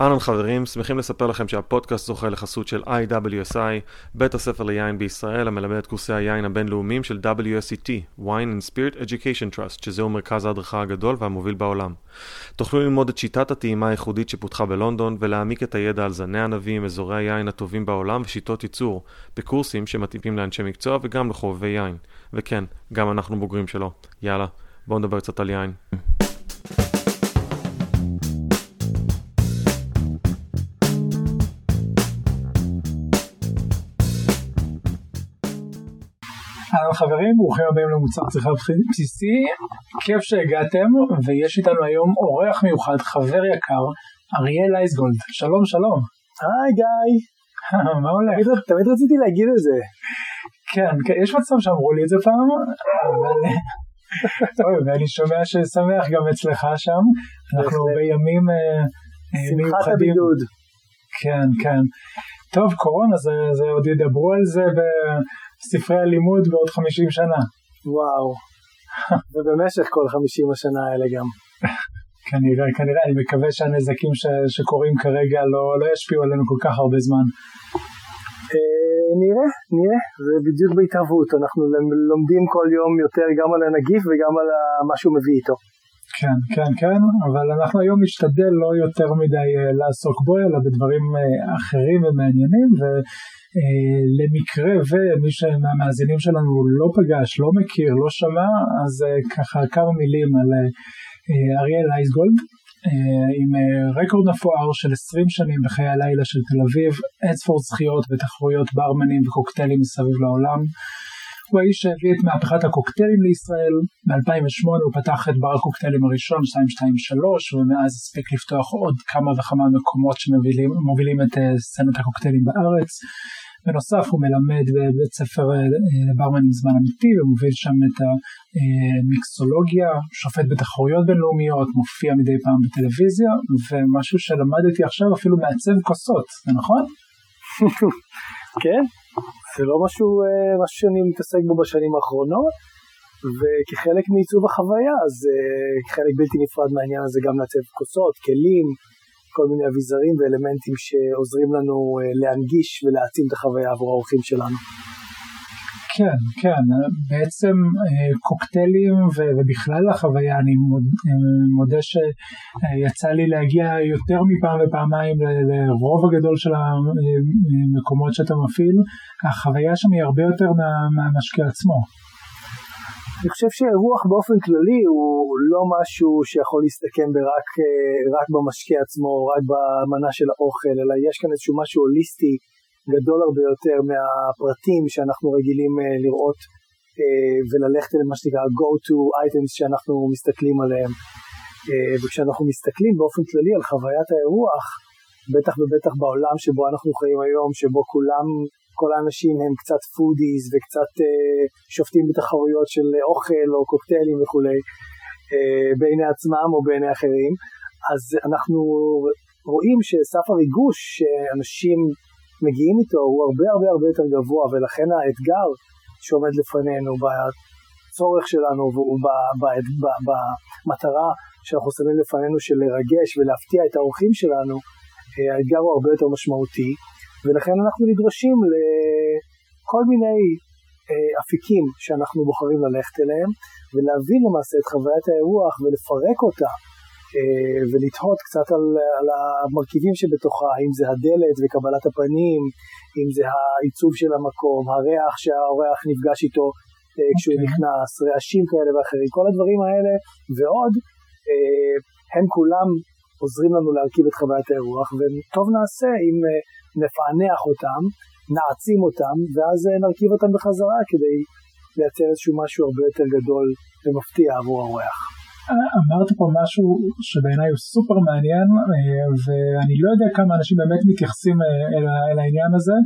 אהלן חברים, שמחים לספר לכם שהפודקאסט זוכה לחסות של IWSI, בית הספר ליין בישראל המלמד את קורסי היין הבינלאומיים של WSET, Wine and Spirit Education Trust, שזהו מרכז ההדרכה הגדול והמוביל בעולם. תוכלו ללמוד את שיטת הטעימה הייחודית שפותחה בלונדון ולהעמיק את הידע על זני ענבים, אזורי היין הטובים בעולם ושיטות ייצור, בקורסים שמתאימים לאנשי מקצוע וגם לחובבי יין. וכן, גם אנחנו בוגרים שלו. יאללה, בואו נדבר קצת על יין. אהלן חברים, ברוכים הבאים למוצר צריכה בסיסי, כיף שהגעתם, ויש איתנו היום אורח מיוחד, חבר יקר, אריאל אייסגולד, שלום שלום. היי גיא. מה הולך? תמיד, תמיד רציתי להגיד את זה. כן, כן, יש מצב שאמרו לי את זה פעם, אבל... טוב, ואני שומע ששמח גם אצלך שם, אנחנו בימים מיוחדים. שמחת הבידוד. כן, כן. טוב, קורונה, זה, זה עוד ידברו על זה בספרי הלימוד בעוד 50 שנה. וואו. ובמשך כל 50 השנה האלה גם. כנראה, כנראה, אני מקווה שהנזקים ש, שקורים כרגע לא, לא ישפיעו עלינו כל כך הרבה זמן. אה, נראה, נראה, זה בדיוק בהתהוות, אנחנו לומדים כל יום יותר גם על הנגיף וגם על מה שהוא מביא איתו. כן, כן, כן, אבל אנחנו היום נשתדל לא יותר מדי uh, לעסוק בו, אלא בדברים uh, אחרים ומעניינים, ולמקרה uh, ומי מהמאזינים שלנו לא פגש, לא מכיר, לא שמע, אז uh, ככה כמה מילים על uh, אריאל אייסגולד, עם רקורד מפואר של 20 שנים בחיי הלילה של תל אביב, אינספור זכיות בתחרויות ברמנים וקוקטיילים מסביב לעולם. הוא האיש שהביא את מהפכת הקוקטיילים לישראל, ב-2008 הוא פתח את בר הקוקטיילים הראשון 223 ומאז הספיק לפתוח עוד כמה וכמה מקומות שמובילים את אה, סצנת הקוקטיילים בארץ. בנוסף הוא מלמד בבית ספר אה, לברמנים זמן אמיתי ומוביל שם את המיקסולוגיה, שופט בתחרויות בינלאומיות, מופיע מדי פעם בטלוויזיה ומשהו שלמדתי עכשיו אפילו מעצב כוסות, זה נכון? כן, זה לא משהו, אה, משהו שאני מתעסק בו בשנים האחרונות, וכחלק מעיצוב החוויה, אז אה, חלק בלתי נפרד מהעניין הזה גם לעצב כוסות, כלים, כל מיני אביזרים ואלמנטים שעוזרים לנו אה, להנגיש ולהעצים את החוויה עבור האורחים שלנו. כן, כן, בעצם קוקטיילים ובכלל החוויה, אני מודה שיצא לי להגיע יותר מפעם ופעמיים לרוב הגדול של המקומות שאתה מפעיל, החוויה שם היא הרבה יותר מהמשקיע עצמו. אני חושב שאירוח באופן כללי הוא לא משהו שיכול להסתכם רק רק במשקה עצמו, רק במנה של האוכל, אלא יש כאן איזשהו משהו הוליסטי גדול הרבה יותר מהפרטים שאנחנו רגילים אה, לראות אה, וללכת אל מה שנקרא go-to items שאנחנו מסתכלים עליהם. וכשאנחנו מסתכלים באופן כללי על חוויית האירוח, בטח ובטח בעולם שבו אנחנו חיים היום, שבו כולם, כל האנשים הם קצת foodies וקצת אה, שופטים בתחרויות של אוכל או קוקטיילים וכולי, uh, בעיני עצמם או בעיני אחרים, אז אנחנו רואים שסף הריגוש שאנשים מגיעים איתו הוא הרבה הרבה הרבה יותר גבוה ולכן האתגר שעומד לפנינו בצורך שלנו ובמטרה שאנחנו שמים לפנינו של לרגש ולהפתיע את האורחים שלנו אה, האתגר הוא הרבה יותר משמעותי ולכן אנחנו נדרשים לכל מיני אה, אפיקים שאנחנו בוחרים ללכת אליהם ולהבין למעשה את חוויית האירוח ולפרק אותה אה, ולתהות קצת על, על המרכיבים שבתוכה, אם זה הדלת וקבלת הפנים, אם זה העיצוב של המקום, הריח שהאורח נפגש איתו okay. אה, כשהוא אוקיי. נכנס, רעשים כאלה ואחרים, כל הדברים האלה ועוד, הם כולם עוזרים לנו להרכיב את חוויית האירוח, וטוב נעשה אם נפענח אותם, נעצים אותם, ואז נרכיב אותם בחזרה כדי לייצר איזשהו משהו הרבה יותר גדול ומפתיע עבור האורח. אמרת פה משהו שבעיניי הוא סופר מעניין אה, ואני לא יודע כמה אנשים באמת מתייחסים אה, אל, העניין הזה.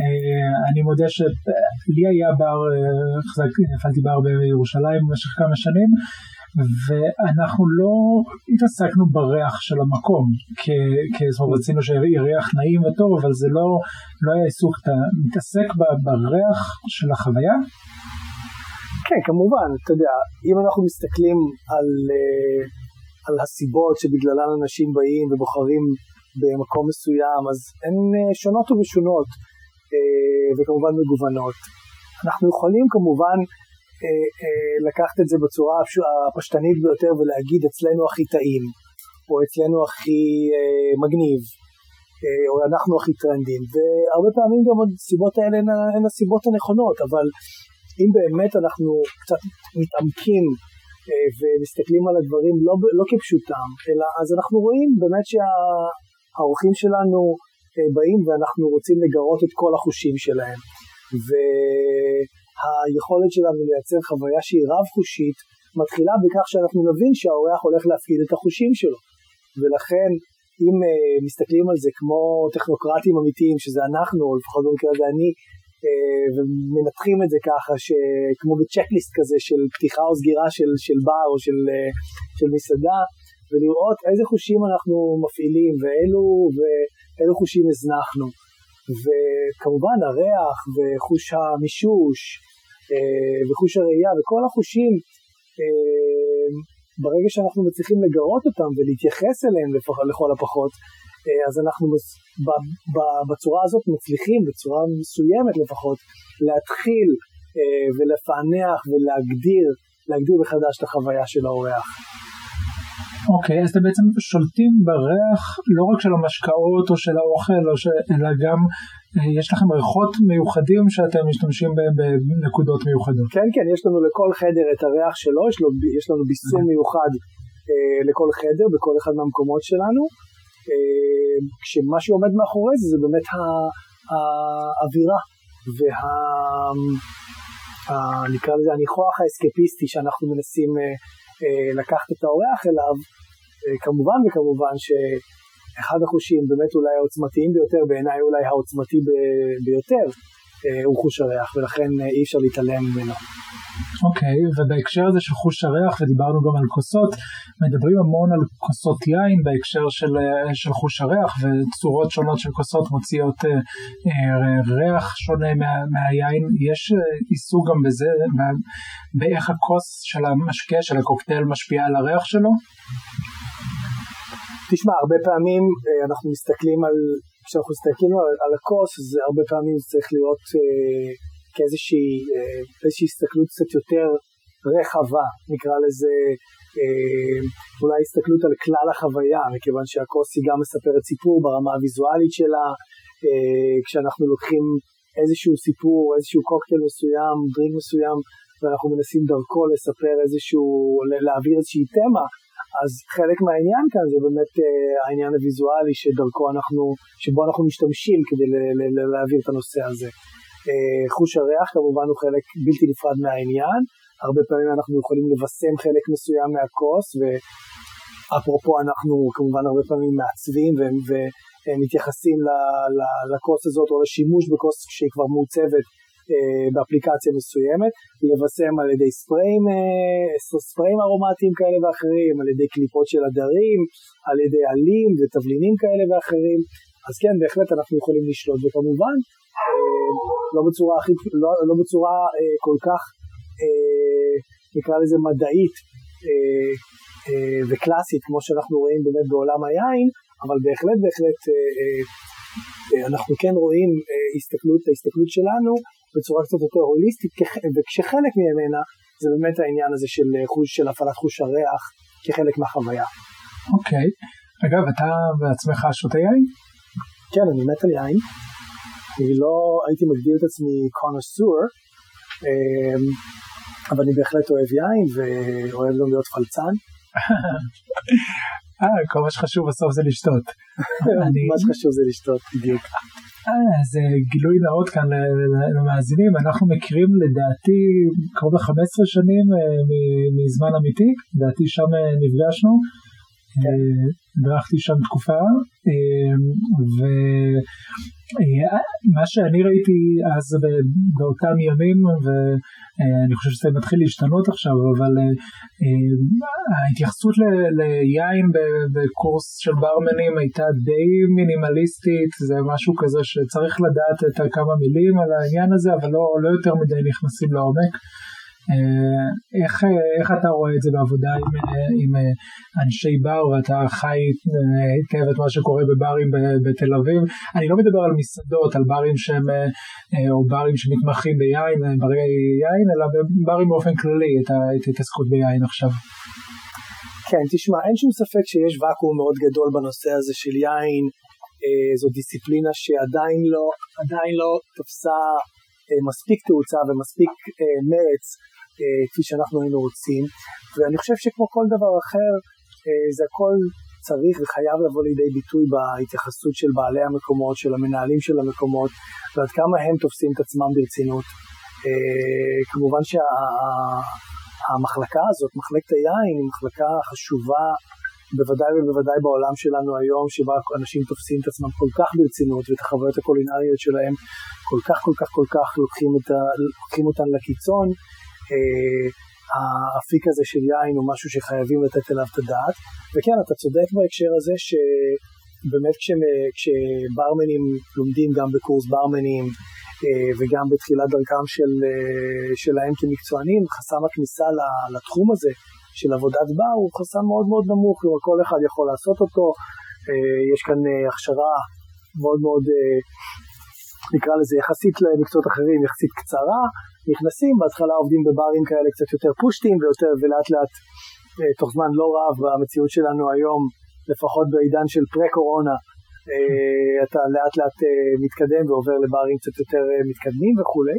אה, אני מודה שלי היה בר, הפעלתי בר בירושלים במשך כמה שנים ואנחנו לא התעסקנו בריח של המקום, כי רצינו שיהיה ריח נעים וטוב אבל זה לא, לא היה עיסוק, אתה מתעסק בריח של החוויה? כן, כמובן, אתה יודע, אם אנחנו מסתכלים על, uh, על הסיבות שבגללן אנשים באים ובוחרים במקום מסוים, אז הן שונות ומשונות וכמובן מגוונות. אנחנו יכולים כמובן לקחת את זה בצורה הפשטנית ביותר ולהגיד אצלנו הכי טעים, או אצלנו הכי מגניב, או אנחנו הכי טרנדים, והרבה פעמים גם הסיבות האלה הן הסיבות הנכונות, אבל אם באמת אנחנו קצת מתעמקים ומסתכלים על הדברים לא, לא כפשוטם, אלא אז אנחנו רואים באמת שהאורחים שלנו באים ואנחנו רוצים לגרות את כל החושים שלהם. והיכולת שלנו לייצר חוויה שהיא רב חושית מתחילה בכך שאנחנו נבין שהאורח הולך להפקיד את החושים שלו. ולכן אם uh, מסתכלים על זה כמו טכנוקרטים אמיתיים, שזה אנחנו, או לפחות במקרה הזה אני, uh, ומנתחים את זה ככה, כמו בצ'קליסט כזה של פתיחה או סגירה של, של בר או של, uh, של מסעדה, ולראות איזה חושים אנחנו מפעילים ואילו, ואילו חושים הזנחנו. וכמובן הריח וחוש המישוש וחוש הראייה וכל החושים ברגע שאנחנו מצליחים לגרות אותם ולהתייחס אליהם לכל הפחות, אה, אז אנחנו בצורה הזאת מצליחים, בצורה מסוימת לפחות, להתחיל אה, ולפענח ולהגדיר, להגדיר מחדש את החוויה של האורח. אוקיי, okay, אז אתם בעצם שולטים בריח לא רק של המשקאות או של האוכל, או ש... אלא גם אה, יש לכם ריחות מיוחדים שאתם משתמשים בהם בנקודות מיוחדות. כן, כן, יש לנו לכל חדר את הריח שלו, יש, לו, יש לנו ביסום מיוחד אה, לכל חדר בכל אחד מהמקומות שלנו. אה, כשמה שעומד מאחורי זה זה באמת האווירה וה... נקרא לזה הניחוח האסקפיסטי שאנחנו מנסים אה, לקחת את האורח אליו, אה, כמובן וכמובן שאחד החושים באמת אולי העוצמתיים ביותר, בעיניי אולי העוצמתי ביותר, אה, הוא חוש הריח, ולכן אי אפשר להתעלם ממנו. אוקיי, okay, ובהקשר הזה של חוש הריח, ודיברנו גם על כוסות, מדברים המון על כוסות יין בהקשר של, של חוש הריח, וצורות שונות של כוסות מוציאות אה, אה, ריח שונה מה, מהיין. יש עיסוק גם בזה, באיך הכוס של המשקה, של הקוקטייל, משפיע על הריח שלו? תשמע, הרבה פעמים אנחנו מסתכלים על כשאנחנו מסתכלים על, על הכוס, אז הרבה פעמים זה צריך להיות אה, כאיזושהי אה, הסתכלות קצת יותר רחבה, נקרא לזה אה, אולי הסתכלות על כלל החוויה, מכיוון שהכוס היא גם מספרת סיפור ברמה הוויזואלית שלה, אה, כשאנחנו לוקחים איזשהו סיפור, איזשהו קוקטייל מסוים, דרינק מסוים, ואנחנו מנסים דרכו לספר איזשהו, להעביר איזושהי תמה, אז חלק מהעניין כאן זה באמת uh, העניין הוויזואלי שדרכו אנחנו, שבו אנחנו משתמשים כדי להעביר את הנושא הזה. Uh, חוש הריח כמובן הוא חלק בלתי נפרד מהעניין, הרבה פעמים אנחנו יכולים לבשם חלק מסוים מהכוס ואפרופו אנחנו כמובן הרבה פעמים מעצבים ומתייחסים לכוס הזאת או לשימוש בכוס שהיא כבר מעוצבת אה, באפליקציה מסוימת, לבשם על ידי ספריים, אה, ספריים ארומטיים כאלה ואחרים, על ידי קליפות של עדרים, על ידי עלים ותבלינים כאלה ואחרים, אז כן, בהחלט אנחנו יכולים לשלוט, וכמובן, אה, לא בצורה, הכי, לא, לא בצורה כל כך, נקרא לזה מדעית, וקלאסית כמו שאנחנו רואים באמת בעולם היין, אבל בהחלט בהחלט אנחנו כן רואים הסתכלות, ההסתכלות שלנו בצורה קצת יותר הוליסטית, וכשחלק ממנה זה באמת העניין הזה של חוש, של הפעלת חוש הריח כחלק מהחוויה. אוקיי. Okay. אגב, אתה בעצמך שותה יין? כן, אני מת על יין. אני לא הייתי מגדיר את עצמי קונוסור, אמ, אבל אני בהחלט אוהב יין ואוהב גם להיות פלצן. אה, כל מה שחשוב בסוף זה לשתות. מה שחשוב זה לשתות, בדיוק. אה, זה גילוי נאות כאן למאזינים, אנחנו מכירים לדעתי קרוב ל-15 שנים אה, מזמן אמיתי, לדעתי שם אה, נפגשנו, הדרכתי שם תקופה, ומה שאני ראיתי אז באותם ימים, ואני חושב שזה מתחיל להשתנות עכשיו, אבל ההתייחסות ליין בקורס של ברמנים הייתה די מינימליסטית, זה משהו כזה שצריך לדעת את כמה מילים על העניין הזה, אבל לא, לא יותר מדי נכנסים לעומק. איך, איך אתה רואה את זה בעבודה עם, עם אנשי בר ואתה חי היטב את מה שקורה בברים בתל אביב? אני לא מדבר על מסעדות, על ברים שהם, או ברים שמתמחים ביין, ברי יין, אלא בברים באופן כללי, את ההתעסקות ביין עכשיו. כן, תשמע, אין שום ספק שיש ואקום מאוד גדול בנושא הזה של יין, אה, זו דיסציפלינה שעדיין לא, לא תפסה אה, מספיק תאוצה ומספיק אה, מרץ אה, כפי שאנחנו היינו רוצים, ואני חושב שכמו כל דבר אחר, אה, זה הכל צריך וחייב לבוא לידי ביטוי בהתייחסות של בעלי המקומות, של המנהלים של המקומות, ועד כמה הם תופסים את עצמם ברצינות. אה, כמובן שה... המחלקה הזאת, מחלקת היין, היא מחלקה חשובה בוודאי ובוודאי בעולם שלנו היום, שבה אנשים תופסים את עצמם כל כך ברצינות ואת החוויות הקולינריות שלהם כל כך כל כך כל כך לוקחים, ה, לוקחים אותן לקיצון. אה, האפיק הזה של יין הוא משהו שחייבים לתת אליו את הדעת. וכן, אתה צודק בהקשר הזה שבאמת כשברמנים לומדים גם בקורס ברמנים אה, וגם בתחילת דרכם של, אה, שלהם כמקצוענים, חסם הכניסה לתחום הזה של עבודת בר הוא חסם מאוד מאוד נמוך, כלומר כל אחד יכול לעשות אותו, אה, יש כאן הכשרה מאוד מאוד, נקרא לזה יחסית למקצועות אחרים, יחסית קצרה, נכנסים, בהתחלה עובדים בברים כאלה קצת יותר פושטים ויותר, ולאט לאט תוך זמן לא רב במציאות שלנו היום, לפחות בעידן של פרה-קורונה, אה, אתה לאט לאט אה, מתקדם ועובר לברים קצת יותר אה, מתקדמים וכולי.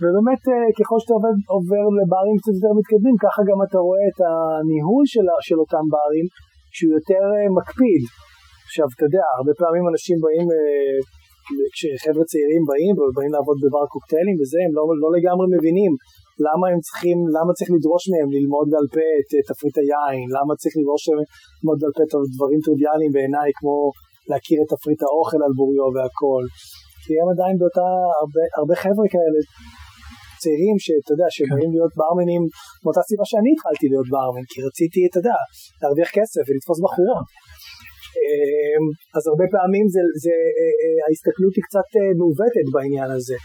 ובאמת ככל שאתה עובד, עובר לברים קצת יותר מתקדמים, ככה גם אתה רואה את הניהול של, של אותם ברים שהוא יותר מקפיד. עכשיו, אתה יודע, הרבה פעמים אנשים באים, כשחבר'ה צעירים באים ובאים לעבוד בבר קוקטיילים וזה, הם לא, לא לגמרי מבינים למה הם צריכים, למה צריך לדרוש מהם ללמוד בעל פה את תפריט היין, למה צריך לדרוש מהם ללמוד בעל פה את הדברים טריוויאליים בעיניי כמו להכיר את תפריט האוכל על בוריו והכל. כי הם עדיין באותה, הרבה, הרבה חבר'ה כאלה צעירים שאתה יודע, שבאים להיות ברמנים מאותה סיבה שאני התחלתי להיות ברמן, כי רציתי, אתה יודע, להרוויח כסף ולתפוס בחורות. אמ, אז הרבה פעמים זה, זה, אה, אה, ההסתכלות היא קצת אה, מעוותת בעניין הזה.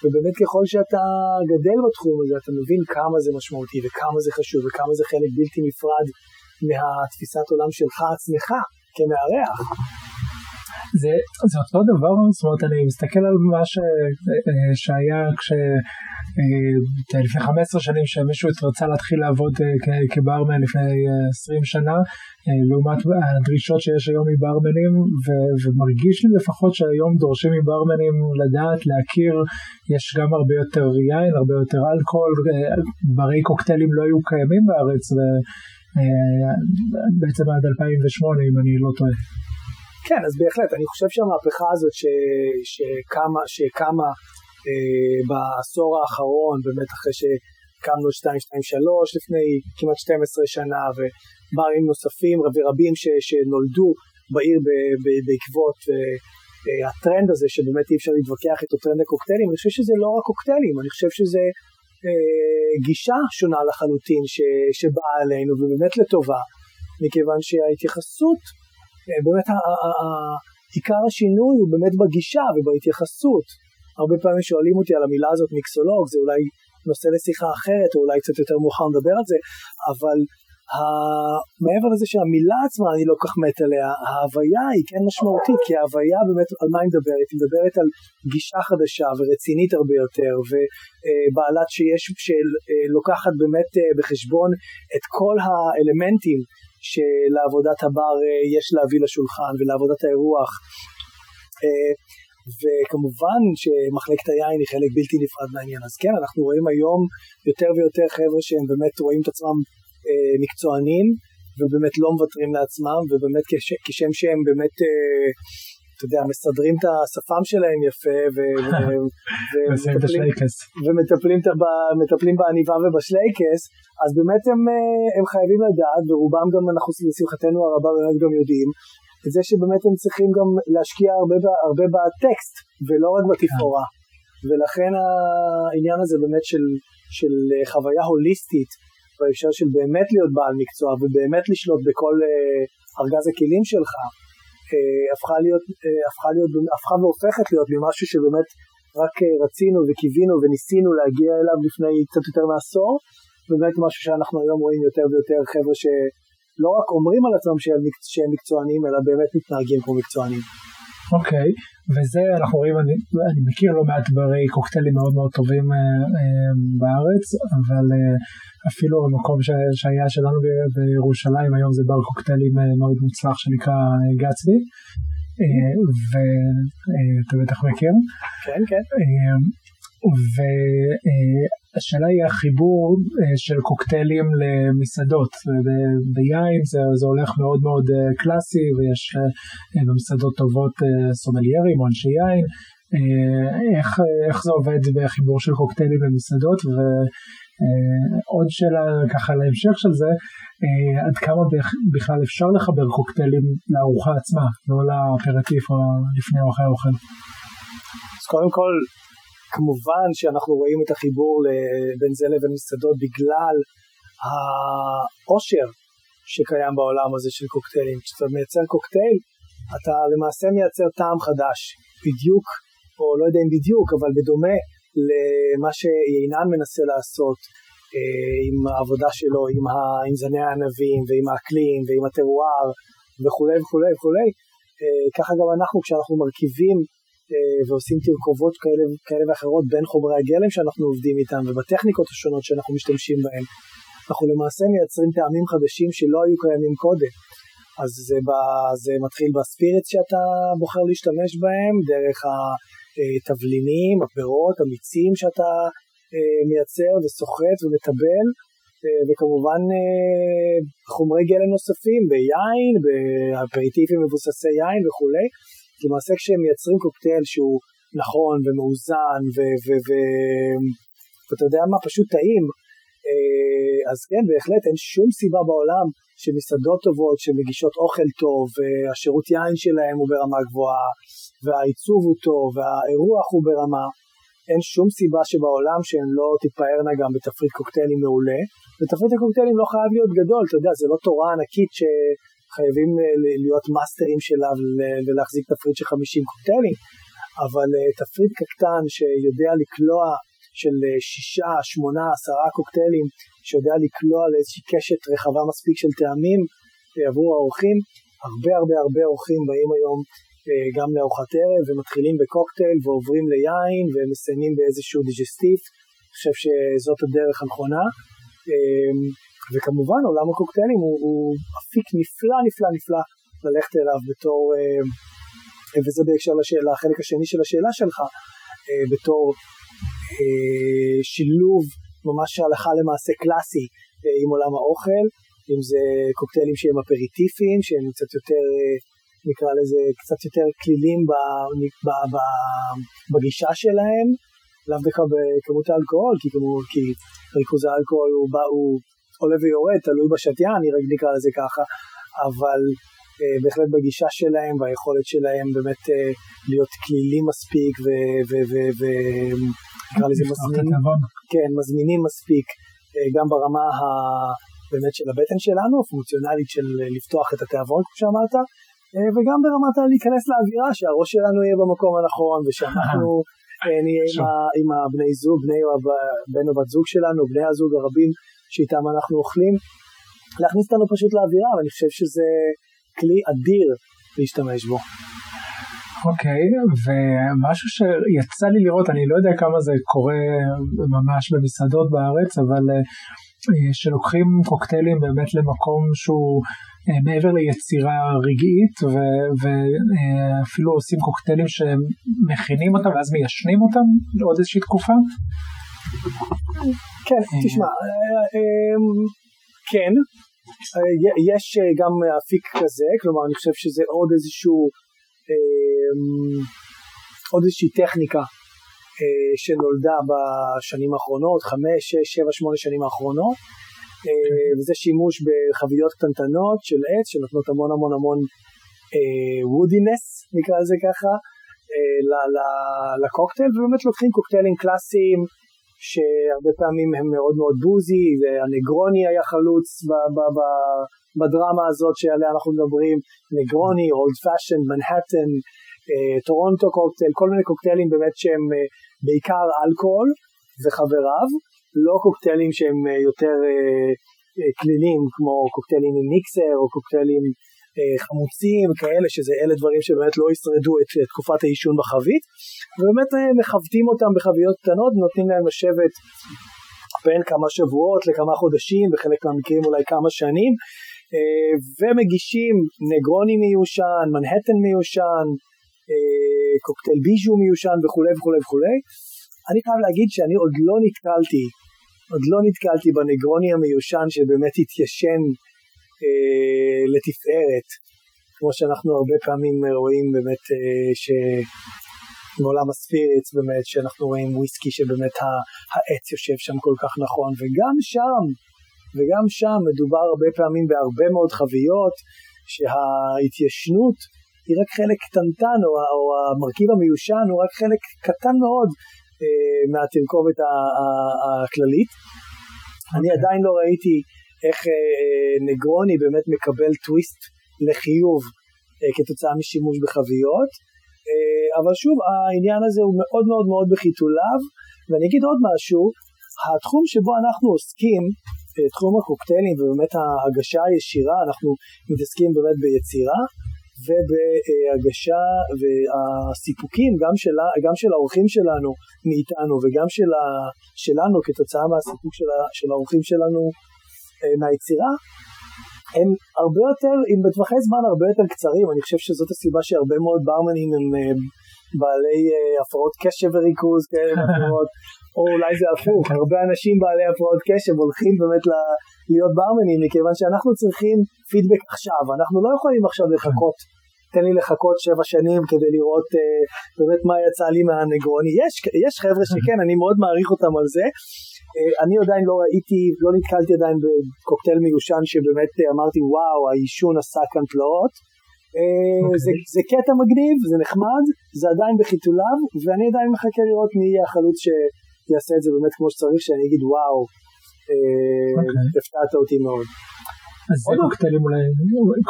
ובאמת ככל שאתה גדל בתחום הזה, אתה מבין כמה זה משמעותי וכמה זה חשוב וכמה זה חלק בלתי נפרד מהתפיסת עולם שלך עצמך כמארח. זה, זה אותו דבר, זאת אומרת אני מסתכל על מה ש, שהיה כש... אה, לפני 15 שנים שמישהו רצה להתחיל לעבוד אה, כברמן לפני 20 אה, שנה לעומת הדרישות שיש היום מברמנים ומרגיש לי לפחות שהיום דורשים מברמנים לדעת, להכיר, יש גם הרבה יותר יין, הרבה יותר אלכוהול, ברי קוקטיילים לא היו קיימים בארץ בעצם עד 2008 אם אני לא טועה. כן, אז בהחלט, אני חושב שהמהפכה הזאת ש, שקמה, שקמה אה, בעשור האחרון, באמת אחרי שקמנו 223 לפני כמעט 12 שנה, וברים נוספים ורבים ש, שנולדו בעיר ב, ב, בעקבות אה, הטרנד הזה, שבאמת אי אפשר להתווכח איתו טרנד הקוקטיילים, אני חושב שזה לא רק קוקטיילים, אני חושב שזה אה, גישה שונה לחלוטין ש, שבאה עלינו, ובאמת לטובה, מכיוון שההתייחסות אה, באמת עיקר השינוי הוא באמת בגישה ובהתייחסות. הרבה פעמים שואלים אותי על המילה הזאת מיקסולוג, זה אולי נושא לשיחה אחרת, או אולי קצת יותר מאוחר נדבר על זה, אבל ה... מעבר לזה שהמילה עצמה אני לא כל כך מת עליה, ההוויה היא כן משמעותית, כי ההוויה באמת, על מה היא מדברת? היא מדברת על גישה חדשה ורצינית הרבה יותר, ובעלת שיש, שלוקחת באמת אה, בחשבון את כל האלמנטים שלעבודת הבר אה, יש להביא לשולחן ולעבודת האירוח. אה, וכמובן שמחלקת היין היא חלק בלתי נפרד מהעניין. אז כן, אנחנו רואים היום יותר ויותר חבר'ה שהם באמת רואים את עצמם אה, מקצוענים ובאמת לא מוותרים לעצמם ובאמת כש, כשם שהם באמת אתה יודע, מסדרים את השפם שלהם יפה ומטפלים, בעניבה ובשלייקס, אז באמת הם, אה, הם חייבים לדעת, ורובם גם אנחנו לשמחתנו הרבה באמת גם יודעים, את זה שבאמת הם צריכים גם להשקיע הרבה, הרבה בטקסט ולא רק בתפאורה. ולכן העניין הזה באמת של, של חוויה הוליסטית בהקשר של באמת להיות בעל מקצוע ובאמת לשלוט בכל uh, ארגז הכלים שלך, הפכה להיות, uh, הפכה להיות, הפכה והופכת להיות ממשהו שבאמת רק רצינו וקיווינו וניסינו להגיע אליו לפני קצת יותר מעשור, ובאמת משהו שאנחנו היום רואים יותר ויותר חבר'ה שלא רק אומרים על עצמם שהם, שהם מקצוענים, אלא באמת מתנהגים כמו מקצוענים. אוקיי, okay. וזה אנחנו רואים, אני, אני מכיר לא מעט ברי קוקטיילים מאוד מאוד טובים אה, אה, בארץ, אבל אה, אפילו במקום ש, שהיה שלנו בירושלים היום זה בר קוקטיילים אה, מאוד מוצלח שנקרא אה, גצבי, אה, ואתה אה, בטח מכיר. כן, כן. אה, והשאלה היא החיבור אה, של קוקטיילים למסעדות. ביין זה, זה הולך מאוד מאוד אה, קלאסי ויש אה, במסעדות טובות סומליירים או אנשי יין. איך, איך זה עובד בחיבור של קוקטיילים למסעדות ועוד שאלה ככה להמשך של זה, עד כמה בכלל אפשר לחבר קוקטיילים לארוחה עצמה, לא לאפרטיף או לפני או אחרי האוכל. אז קודם כל כמובן שאנחנו רואים את החיבור בין זה לבין מסעדות בגלל העושר שקיים בעולם הזה של קוקטיילים. כשאתה מייצר קוקטייל, אתה למעשה מייצר טעם חדש, בדיוק, או לא יודע אם בדיוק, אבל בדומה למה שיינן מנסה לעשות אה, עם העבודה שלו, עם, זני הענבים ועם האקלים ועם הטרואר וכולי וכולי וכולי. אה, ככה גם אנחנו כשאנחנו מרכיבים ועושים תרכובות כאלה, כאלה ואחרות בין חומרי הגלם שאנחנו עובדים איתם ובטכניקות השונות שאנחנו משתמשים בהן. אנחנו למעשה מייצרים טעמים חדשים שלא היו קיימים קודם. אז זה, ב, זה מתחיל בספיריט שאתה בוחר להשתמש בהם, דרך התבלינים, הפירות, המיצים שאתה אה, מייצר וסוחט ומטבל, אה, וכמובן חומרי גלם נוספים ביין, באפריטיבים מבוססי יין וכולי. למעשה כשהם מייצרים קוקטייל שהוא נכון ומאוזן ואתה יודע מה, פשוט טעים, אה, אז כן, בהחלט אין שום סיבה בעולם שמסעדות טובות שמגישות אוכל טוב, והשירות יין שלהם הוא ברמה גבוהה, והעיצוב הוא טוב, והאירוח הוא ברמה, אין שום סיבה שבעולם שהן לא תתפארנה גם בתפריט קוקטיילים מעולה, ותפריט הקוקטיילים לא חייב להיות גדול, אתה יודע, זה לא תורה ענקית ש... חייבים אה, להיות מאסטרים שלה ולהחזיק תפריט של 50 קוקטיילים, אבל אה, תפריט קטן שיודע לקלוע של אה, שישה, שמונה, עשרה קוקטיילים, שיודע לקלוע לאיזושהי קשת רחבה מספיק של טעמים עבור האורחים, הרבה הרבה הרבה אורחים באים היום גם לארוחת ערב ומתחילים בקוקטייל ועוברים ליין ומסיימים באיזשהו דיז'סטיף, אני חושב שזאת הדרך הנכונה. וכמובן עולם הקוקטיילים הוא, הוא אפיק נפלא נפלא נפלא ללכת אליו בתור, אה, וזה בהקשר לשאלה, החלק השני של השאלה שלך, אה, בתור אה, שילוב ממש הלכה למעשה קלאסי עם עולם האוכל, אם זה קוקטיילים שהם אפריטיפיים, שהם קצת יותר, נקרא לזה, קצת יותר כלילים בגישה שלהם, לאו דווקא בכמות האלכוהול, כי, כמו, כי ריכוז האלכוהול הוא, הוא עולה ויורד, תלוי בשתיין, נקרא לזה ככה, אבל אה, בהחלט בגישה שלהם והיכולת שלהם באמת אה, להיות כלילים מספיק ונקרא לזה מזמינים, כן, מזמינים מספיק, אה, גם ברמה ה... באמת של הבטן שלנו, הפונקציונלית של לפתוח את התיאבון כמו שאמרת, אה, וגם ברמת להיכנס לאווירה, שהראש שלנו יהיה במקום הנכון ושאנחנו אה, נהיה עם, עם הבני זוג, בני או בת זוג שלנו, בני הזוג הרבים שאיתם אנחנו אוכלים, להכניס אותנו פשוט לאווירה, ואני חושב שזה כלי אדיר להשתמש בו. אוקיי, okay, ומשהו שיצא לי לראות, אני לא יודע כמה זה קורה ממש במסעדות בארץ, אבל אה, שלוקחים קוקטיילים באמת למקום שהוא אה, מעבר ליצירה רגעית ואפילו עושים קוקטיילים שמכינים אותם ואז מיישנים אותם לעוד איזושהי תקופה? כן, אה. תשמע, אה, כן, יש גם אפיק כזה, כלומר אני חושב שזה עוד איזשהו, עוד איזושהי טכניקה שנולדה בשנים האחרונות, חמש, שש, שבע, שמונה שנים האחרונות, אה, וזה שימוש בחביות קטנטנות של עץ שנותנות המון המון המון woodiness אה, נקרא לזה ככה אה, לקוקטייל ובאמת לוקחים קוקטיילים קלאסיים שהרבה פעמים הם מאוד מאוד boozy, והנגרוני היה חלוץ ב- ב- ב- בדרמה הזאת שעליה אנחנו מדברים, נגרוני, Old Fashioned, מנהטן, טורונטו קוקטייל, כל מיני קוקטיילים באמת שהם אה, בעיקר אלכוהול וחבריו, לא קוקטיילים שהם אה, יותר אה, כמו קוקטיילים עם מיקסר או קוקטיילים חמוצים כאלה שזה אלה דברים שבאמת לא ישרדו את תקופת העישון בחבית ובאמת מכבדים אותם בחביות קטנות ונותנים להם לשבת בין כמה שבועות לכמה חודשים בחלק מהמקרים אולי כמה שנים ומגישים נגרוני מיושן, מנהטן מיושן, קוקטייל ביז'ו מיושן וכולי וכולי וכולי. אני חייב להגיד שאני עוד לא נתקלתי, עוד לא נתקלתי בנגרוני המיושן שבאמת התיישן אה, לתפארת, כמו שאנחנו הרבה פעמים רואים באמת אה, ש... מעולם הספיריטס באמת, שאנחנו רואים וויסקי שבאמת העץ יושב שם כל כך נכון, וגם שם, וגם שם מדובר הרבה פעמים בהרבה מאוד חביות, שההתיישנות היא רק חלק קטנטן, או, או המרכיב המיושן הוא רק חלק קטן מאוד אה, מהתרכובת הכללית. Okay. אני. עדיין לא ראיתי איך אה, נגרוני באמת מקבל טוויסט לחיוב אה, כתוצאה משימוש בחביות, אה, אבל שוב העניין הזה הוא מאוד מאוד מאוד בחיתוליו, ואני אגיד עוד משהו, התחום שבו אנחנו עוסקים, אה, תחום הקוקטיילים ובאמת ההגשה הישירה, אנחנו מתעסקים באמת ביצירה, ובהגשה והסיפוקים גם של, גם של האורחים שלנו מאיתנו וגם של שלנו כתוצאה מהסיפוק של, של האורחים שלנו אה, מהיצירה הם הרבה יותר, עם בטווחי זמן הרבה יותר קצרים, אני חושב שזאת הסיבה שהרבה מאוד ברמנים הם אה, בעלי אה, הפרעות קשב וריכוז כאלה ואחרות, או אולי זה הפוך, הרבה אנשים בעלי הפרעות קשב הולכים באמת להיות ברמנים, מכיוון שאנחנו צריכים פידבק עכשיו, אנחנו לא יכולים עכשיו לחכות. תן לי לחכות שבע שנים כדי לראות אה, באמת מה יצא לי מהנגרוני. יש, יש חבר'ה שכן, אני מאוד מעריך אותם על זה. אה, אני עדיין לא ראיתי, לא נתקלתי עדיין בקוקטייל מיושן שבאמת אה, אמרתי וואו, העישון עשה כאן תלאות. Okay. אה, אוקיי. זה, זה קטע מגניב, זה נחמד, זה עדיין בחיתוליו, ואני עדיין מחכה לראות מי יהיה החלוץ שיעשה את זה באמת כמו שצריך, שאני אגיד וואו, okay. אוקיי. הפתעת אותי מאוד. אז זה קוקטיילים אולי,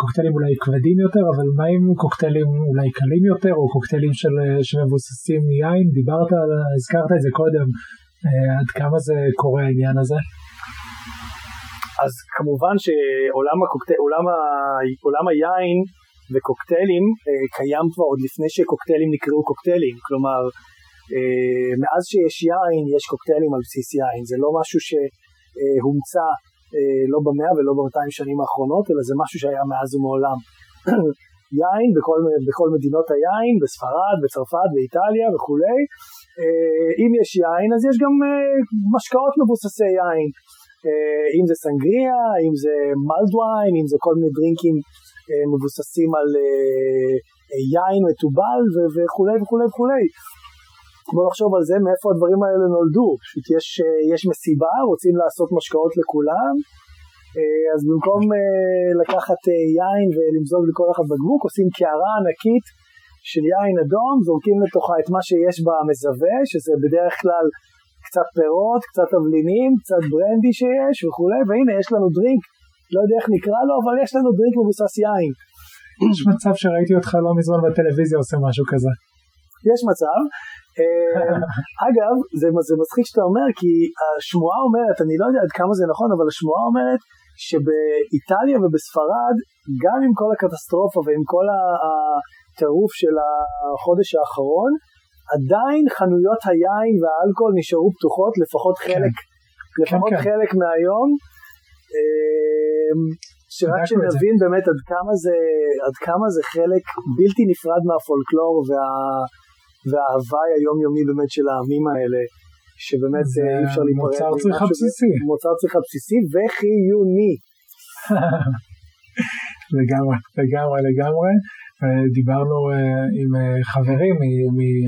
קוקטיילים אולי כבדים יותר, אבל מה עם קוקטיילים אולי קלים יותר, או קוקטיילים של, שמבוססים מיין? דיברת, הזכרת את זה קודם, אה, עד כמה זה קורה העניין הזה? אז כמובן שעולם הקוקטייל, עולם, ה, עולם היין וקוקטיילים אה, קיים כבר עוד לפני שקוקטיילים נקראו קוקטיילים, כלומר אה, מאז שיש יין יש קוקטיילים על בסיס יין, זה לא משהו שהומצא אה, לא במאה ולא במאתיים שנים האחרונות, אלא זה משהו שהיה מאז ומעולם. יין בכל, בכל מדינות היין, בספרד, בצרפת, באיטליה וכולי. אה, אם יש יין אז יש גם אה, משקאות מבוססי יין. אם זה סנגריה, אם זה מלדוויין, אם זה כל מיני דרינקים מבוססים על יין מתובל וכולי וכולי וכולי. בוא נחשוב על זה מאיפה הדברים האלה נולדו, פשוט יש, אה, יש מסיבה, רוצים לעשות משקאות לכולם, אה, אז במקום אה, לקחת יין ולמזוג לכל אחד בקבוק, עושים קערה ענקית של יין אדום, זורקים לתוכה את מה שיש במזווה, שזה בדרך כלל קצת פירות, קצת תבלינים, קצת ברנדי שיש וכולי, והנה יש לנו דרינק, לא יודע איך נקרא לו, אבל יש לנו דרינק מבוסס יין. יש מצב שראיתי אותך לא מזמן בטלוויזיה עושה משהו כזה. יש מצב, אה, אגב, זה, זה מצחיק שאתה אומר, כי השמועה אומרת, אני לא יודע עד כמה זה נכון, אבל השמועה אומרת שבאיטליה ובספרד, גם עם כל הקטסטרופה ועם כל הטירוף של החודש האחרון, עדיין חנויות היין והאלכוהול נשארו פתוחות, לפחות כן. חלק, כן. לפחות כן, חלק כן. מהיום. אה, שרק שנבין באמת עד כמה, זה, עד כמה זה חלק בלתי נפרד מהפולקלור וה... וההוואי היומיומי באמת של העמים האלה, שבאמת זה אי אפשר להיפרד. מוצר צריכה בסיסי. מוצר צריכה בסיסי וחיוני. לגמרי, לגמרי, לגמרי. דיברנו אה, עם אה, חברים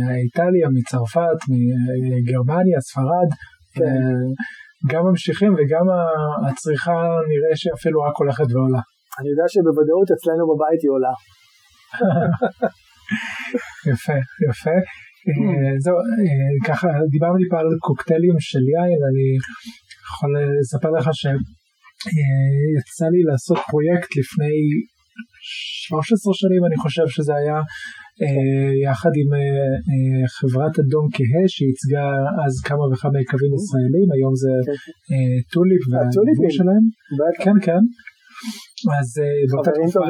מאיטליה, מצרפת, מגרמניה, ספרד. כן. גם ממשיכים וגם הצריכה נראה שאפילו רק הולכת ועולה. אני יודע שבוודאות אצלנו בבית היא עולה. יפה, יפה. זהו, ככה דיברנו טיפה על קוקטיילים של יין, אני יכול לספר לך שיצא לי לעשות פרויקט לפני 13 שנים אני חושב שזה היה אה, יחד עם אה, אה, חברת אדום כהה שייצגה אז כמה וכמה יקבים ישראלים היום זה כן. טוליפ והדיבור שלהם. כן כן. אז באותה תקופה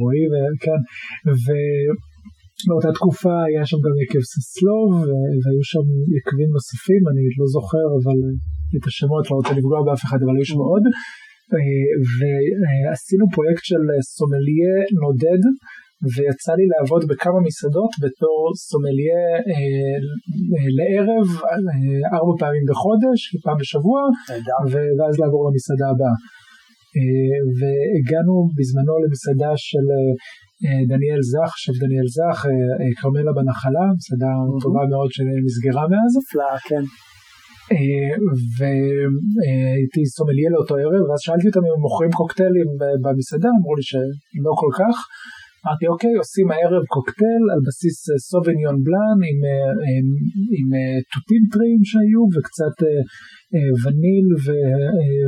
רועי וכן ובאותה תקופה היה שם גם יקב ססלוב והיו שם יקבים נוספים אני לא זוכר אבל את השמות לא רוצה לפגוע באף אחד אבל היו שם עוד ועשינו פרויקט של סומליה נודד ויצא לי לעבוד בכמה מסעדות בתור סומליה אה, אה, לערב אה, ארבע פעמים בחודש, פעם בשבוע, ואז לעבור למסעדה הבאה. אה, והגענו בזמנו למסעדה של אה, דניאל זך, שף דניאל זך, אה, אה, כרמלה בנחלה, מסעדה. טובה מאוד שנסגרה מאז. נפלאה, כן. אה, והייתי סומליה לאותו ערב, ואז שאלתי אותם אם הם מוכרים קוקטיילים במסעדה, אמרו לי שלא כל כך. אמרתי אוקיי עושים הערב קוקטייל על בסיס אה, סוביניון בלאן עם, אה, עם, עם אה, תותים טריים שהיו וקצת וניל ו,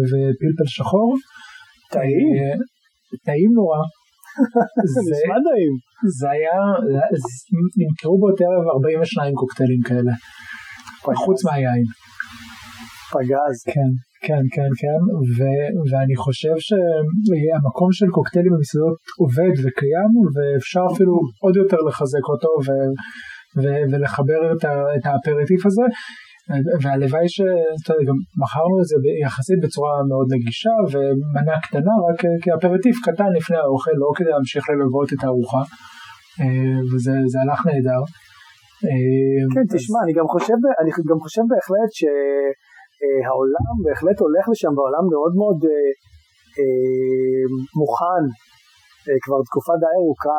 ופלפל שחור. טעים. טעים נורא. זה נשמע טעים. זה היה, נמכרו באותו ערב 42 קוקטיילים כאלה. חוץ מהיין. פגז. כן. כן, כן, כן, ו, ואני חושב שהמקום של קוקטיילים במסעדות עובד וקיים, ואפשר אפילו עוד יותר לחזק אותו ו, ו, ולחבר את, ה, את האפרטיף הזה. והלוואי שגם מכרנו את זה יחסית בצורה מאוד נגישה ומנה קטנה רק כאפרטיף קטן לפני האוכל לא כדי להמשיך ללוות את הארוחה אה, וזה הלך נהדר. אה, כן תשמע אני גם חושב אני גם חושב בהחלט ש... אה, העולם בהחלט הולך לשם והעולם מאוד מאוד אה, אה, מוכן אה, כבר תקופה די ארוכה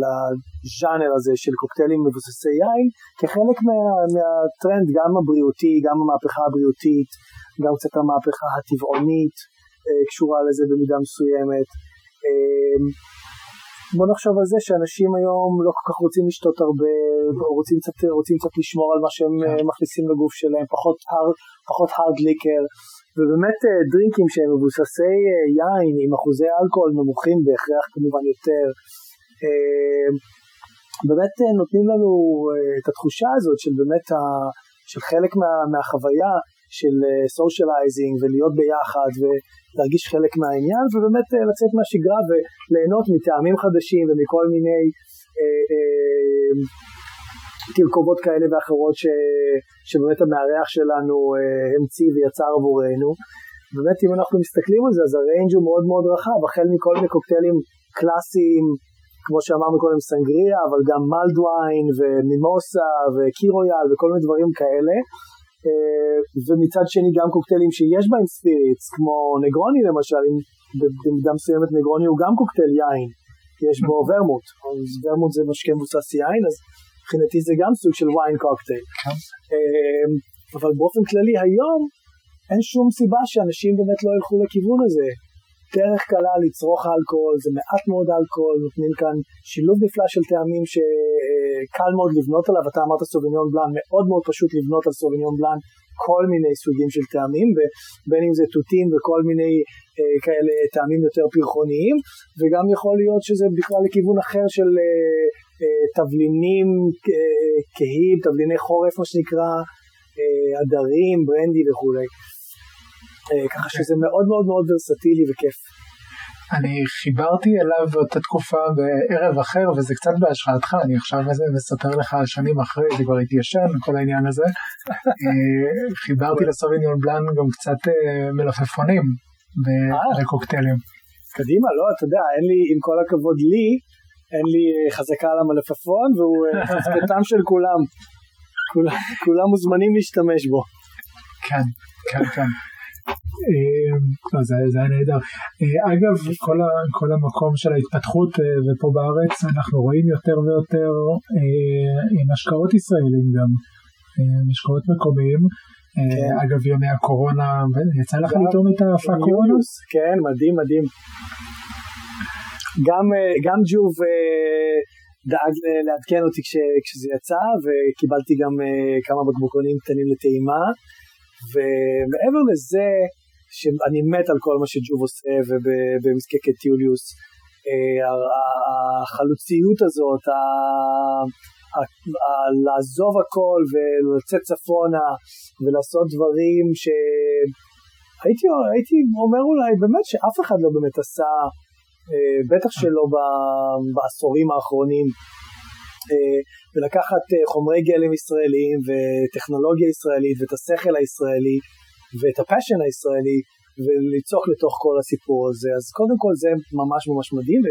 לז'אנר הזה של קוקטיילים מבוססי יין כחלק מה, מהטרנד גם הבריאותי, גם המהפכה הבריאותית, גם קצת המהפכה הטבעונית אה, קשורה לזה במידה מסוימת. אה, בוא נחשוב על זה שאנשים היום לא כל כך רוצים לשתות הרבה, רוצים קצת, רוצים קצת לשמור על מה שהם כן. מכניסים לגוף שלהם, פחות, הר, פחות hard liquor, ובאמת אה, דרינקים שהם מבוססי אה, יין עם אחוזי אלכוהול נמוכים בהכרח כמובן יותר, אה, באמת נותנים לנו את התחושה הזאת של באמת, ה, של חלק מה, מהחוויה של socializing ולהיות ביחד ולהרגיש חלק מהעניין ובאמת לצאת מהשגרה וליהנות מטעמים חדשים ומכל מיני אה, אה, תרכובות כאלה ואחרות ש, שבאמת המארח שלנו אה, המציא ויצר עבורנו. באמת אם אנחנו מסתכלים על זה אז ה range הוא מאוד מאוד רחב, החל מכל מיני קוקטיילים קלאסיים כמו שאמרנו קודם סנגריה, אבל גם mulled wine ומימוסה וקיר רויאל וכל מיני דברים כאלה. אה, ומצד שני גם קוקטיילים שיש בהם spirits, כמו נגרוני למשל, במידה מסוימת נגרוני הוא גם קוקטייל יין, יש בו ורמוט, אז ורמוט זה משקה מבוסס יין, אז מבחינתי זה גם סוג של wine cocktail. אה, אבל באופן כללי היום אין שום סיבה שאנשים באמת לא ילכו לכיוון הזה. דרך קלה לצרוך אלכוהול, זה מעט מאוד אלכוהול, נותנים כאן שילוב נפלא של טעמים שקל מאוד לבנות עליו, אתה אמרת סוביניון בלאן, מאוד מאוד פשוט לבנות על סוביניון בלאן כל מיני סוגים של טעמים, בין אם זה תותים וכל מיני אה, כאלה טעמים יותר פרחוניים, וגם יכול להיות שזה בכלל לכיוון אחר של אה, אה, תבלינים אה, כהים, תבליני חורף מה שנקרא, אה, ברנדי וכולי. אה, ככה שזה מאוד מאוד מאוד ורסטילי וכיף. אני חיברתי אליו באותה תקופה בערב אחר וזה קצת בהשראתך, אני עכשיו מספר לך שנים אחרי, זה כבר התיישן כל העניין הזה. אה, חיברתי לסוביניון בלאן גם קצת אה, מלפפונים בקוקטיילים. קדימה, לא, אתה יודע, אין לי, עם כל הכבוד לי, אין לי חזקה על המלפפון והוא חזקתם של כולם. כולם מוזמנים להשתמש בו. כן, כן, כן. אה, זה, זה היה נהדר. אה, אגב, כל, ה, כל המקום של ההתפתחות ופה בארץ אנחנו רואים יותר ויותר עם השקעות ישראלים גם, משקאות מקומיים. כן. אגב ימי הקורונה, יצא לך לטעום את הפאקורונוס? כן, מדהים מדהים. גם, גם ג'וב דאג לעדכן אותי כש, כשזה יצא וקיבלתי גם כמה בקבוקונים קטנים לטעימה ומעבר לזה שאני מת על כל מה שג'וב עושה ובמזקקת טיוליוס uh, החלוציות הזאת, לעזוב הכל ולצאת צפונה ולעשות דברים שהייתי הייתי אומר אולי באמת שאף אחד לא באמת עשה, אה, בטח שלא בעשורים האחרונים, אה, ולקחת אה, חומרי גלם ישראלים וטכנולוגיה ישראלית ואת השכל הישראלי ואת ה passion הישראלי וליצוק לתוך כל הסיפור הזה אז קודם כל זה ממש ממש מדהים